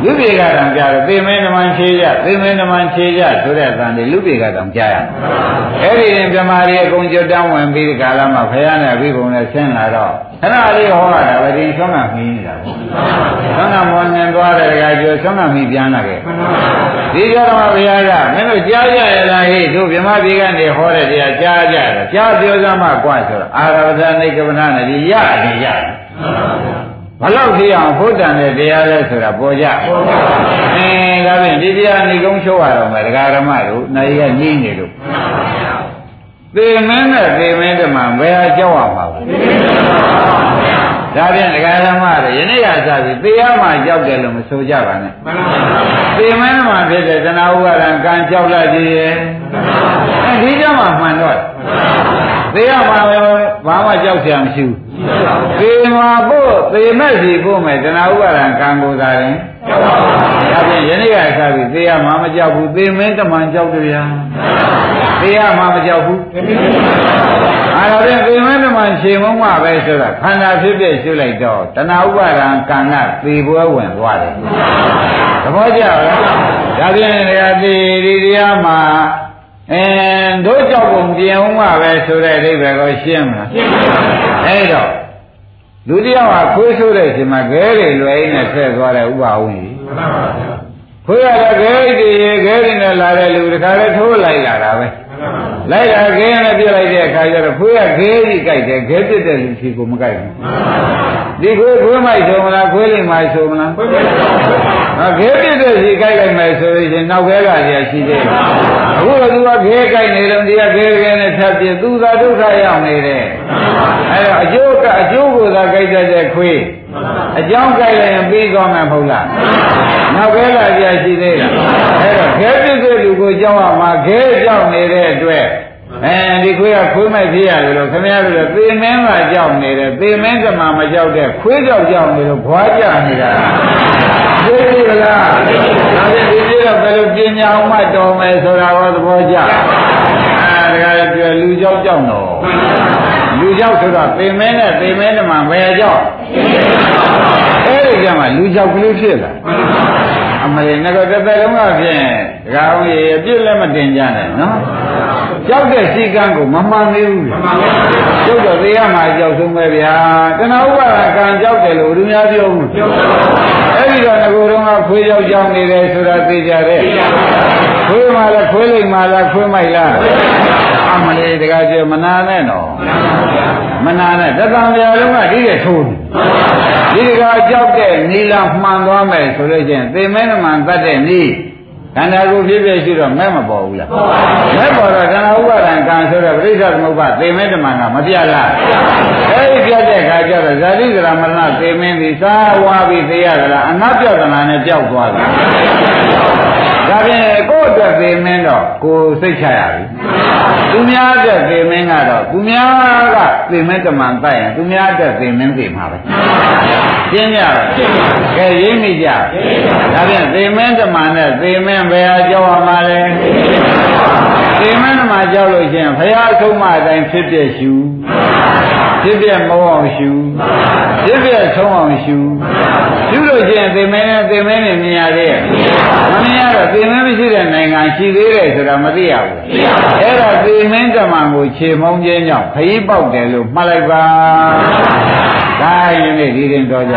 လူပြေကတံကြားတယ်သေမင်းဓမ္မချေကြသေမင်းဓမ္မချေကြဆိုတဲ့တန်တွေလူပြေကတံကြားရအဲ့ဒီရင်ပြမာရီအကုန်ကြွတန်းဝင်ပြီးဒီကာလမှာဖယားနဲ့အဘိဘုံနဲ့ဆင်းလာတော့ခဏလေးဟောတာပဲဒီဆုံးကမင်းနေတာပေါ့ဆုံးကမောနေသွားတဲ့တရားကျိုးဆုံးကမင်းပြန်လာခဲ့ဒီကြတော့ဘုရားကမင်းတို့ကြားကြရလားဟေ့တို့မြမပြေကနေဟောတဲ့တရားကြားကြတယ်ကြားပြောစမ်းမှကွဆိုတော့အာရဝဇနိကဗနာနဲ့ဒီရတယ်ရတယ် ဘလောက်ဖြစ်အောင်ဘုဒ္ဓံတဲ့တရားလဲဆိုတာပေါ်ကြပေါ်ပါဘူးအင်းဒါဖြင့်ဒီတရားဏိကုံးချိုးရတော့မယ်ဒကာရမတို့နိုင်ရညင်းနေလို့သေမင်းနဲ့သေမင်းတမန်ဘယ်ဟာကြောက်ရမှာလဲဒါဖြင့်ဒကာရမတွေယနေ့ကစပြီးသေရမှာကြောက်တယ်လို့မဆိုကြပါနဲ့မှန်ပါဘူးသေမင်းမှာဖြစ်တဲ့တဏှာဥပါဒံကံကြောက်လာကြည့်ရဲ့အဲဒီကြောင့်မှမှန်တော့ သေရမှာပဲဘာမှကြောက်စရာမရှိဘူးသေမှာဖို့သေမဲ့စီဖို့မဲ့တဏှာဥပါဒံကံကိုသာရင်ကြောက်ပါဘူးဒါဖြင့်ယနေ့ကစပြီးသေရမှာမကြောက်ဘူးသေမင်းတမန်ကြောက်တယ်ဗျာသေရမှာမကြောက်ဘူးအဲ့ဒါဖြင့်သေမင်းတမန်ခြေမုံမှပဲဆိုတာခန္ဓာဖြစ်ဖြစ်ရှုလိုက်တော့တဏှာဥပါဒံကံကသေပွဲဝင်သွားတယ်သဘောကျလားဒါဖြင့်တရားသေဒီတရားမှာ အဲတို့ကြောက်ပုံပြင်အောင်မှပဲဆိုတဲ့အဓိပ္ပာယ်ကိုရှင်းမလားရှင်းပါဘူးအဲ့တော့လူတယောက်ကခွေးဆိုးတဲ့အချိန်မှာခဲတွေလွယ်နေဆက်သွားတဲ့ဥပဝင်းကြီးမှန်ပါပါခွေးရတဲ့ခဲတွေခဲတွေနဲ့လာတဲ့လူတခါလဲထိုးလိုက်လာတာပဲ လိုက်လာခဲနဲ့ပြစ်လိုက်တဲ့အခါကျတော့ခွေးကခဲကြီးကြိုက်တယ်ခဲပြစ်တဲ့လူစီကိုမကြိုက်ဘူးဒီခွေးခွေးမိုက်ဆိုမလားခွေးလိမ့်မိုက်ဆိုမလားခွေးမိုက်ဟာခဲပြစ်တဲ့စီကြိုက်လိုက်မယ်ဆိုရင်နောက်ခဲကကြီးရှိသေးတယ်အခုကသူကခဲကြိုက်နေတော့ဒီကခဲခဲနဲ့ဖြတ်ပြသူသာဒုက္ခရောက်နေတယ်အဲတော့အကျိုးကအကျိုးကိုသာကြိုက်တတ်တဲ့ခွေး အကြောင်းကြိုက်လိုက်ရင်ပြီးသွားမှာမဟုတ်လားနောက်ခဲလာကြရှိသေးလားအဲတော့ခဲပြစ်တဲ့လူကိုကြောက်ရမှာခဲကြောက်နေတဲ့အတွက်အဲဒီခွေးကခွေးမိုက်ဖြစ်ရတယ်လို့ခင်ဗျားတို့သေမင်းကကြောက်နေတယ်သေမင်းကမှမကြောက်တဲ့ခွေးကြောက်ကြောက်နေလို့ဘွားကြနေတာသိပြီလားဒါဖြင့်ဒီပြတော့ဘယ်လိုပညာအောင်မှတော်မယ်ဆိုတာဟောသဘောကျအဲဒါကပြောလူကြောက်ကြောက်တော့ လူကြောက်ဆိုတော့သေမင်းနဲ့သေမင်းတမန်ဘယ်ကြောက်အဲ့ဒီကြမှာလူကြောက်ကလေးဖြစ်လာအမလေးငါတို့တစ်သက်လုံးကဖြင့်ဒကာအောင်ရေအပြစ်လည်းမတင်ကြနဲ့နော်ကြောက်တဲ့စီကံကိုမမှန်သေးဘူးကျုပ်တော့သေရမှာကြောက်ဆုံးပဲဗျာတဏှာဥပါဒကံကြောက်တယ်လို့လူများပြောဘူးအဲ့ဒီတော့ငကိုယ်တော့ကခွေးကြောက်ကြောက်နေတယ်ဆိုတာသိကြတယ်ခွေးမှလည်းခွေးလိမ့်မှလားခွေးမိုက်လားအ မလေးတကားကျမနာနဲ့တော့မနာနဲ့တသံပြာလုံးကဒီတဲ့ထိုးဒီတကားကြောက်တဲ့နီလာမှန်သွားမယ်ဆိုလို့ချင်းသေမဲနမှန်တတ်တဲ့နီးခန္ဓာကိုယ်ဖြစ်ဖြစ်ရှိတော့မဲ့မပေါ်ဘူးလားမဲ့ပေါ်တော့ခန္ဓာဥပါဒံကံဆိုတော့ပရိစ္ဆေသမုပ္ပါသေမဲတမန်ကမပြတ်လားအဲဒီပြတ်တဲ့ခါကျတော့ဇာတိကရမရဏသေမင်းဒီသာဝါပြီးသေရတာအငတ်ပြောက်သနာနဲ့ကြောက်သွားတယ် ဒါဖြင့်ကိုယ့်အတွက်သေမင်းတော့ကိုယ်စိတ်ချရပြီသူများအတွက်သေမင်းကတော့သူများကသေမင်းတမန်တိုက်ရင်သူများအတွက်သေမင်းသေမှာပဲရှင်းကြပါကဲရင်းမိကြဒါဖြင့်သေမင်းတမန်နဲ့သေမင်းဘယ်ဟာကြောက်ရမှာလဲ သေမင်းတမန်ကြောက်လို့ရှိရင်ဘုရားဆုံးမအတိုင်းဖြစ်ပြရှူဖြစ်ပြမအောင်ရှူဖြစ်ပြဆုံးအောင်ရှူရှုလို့ရှိရင်သေမင်းနဲ့သေမင်းနဲ့မြင်ရသေးရဲ့မမြင်ရတော့သေမင်းမရှိတဲ့နိုင်ငံရှိသေးတယ်ဆိုတာမသိရဘူးအဲ့ဒါသေမင်းတမန်ကိုခြေမုံခြင်းကြောင့်ခရီးပေါက်တယ်လို့မှတ်လိုက်ပါဒါရင်ဒီရင်တော်ကြ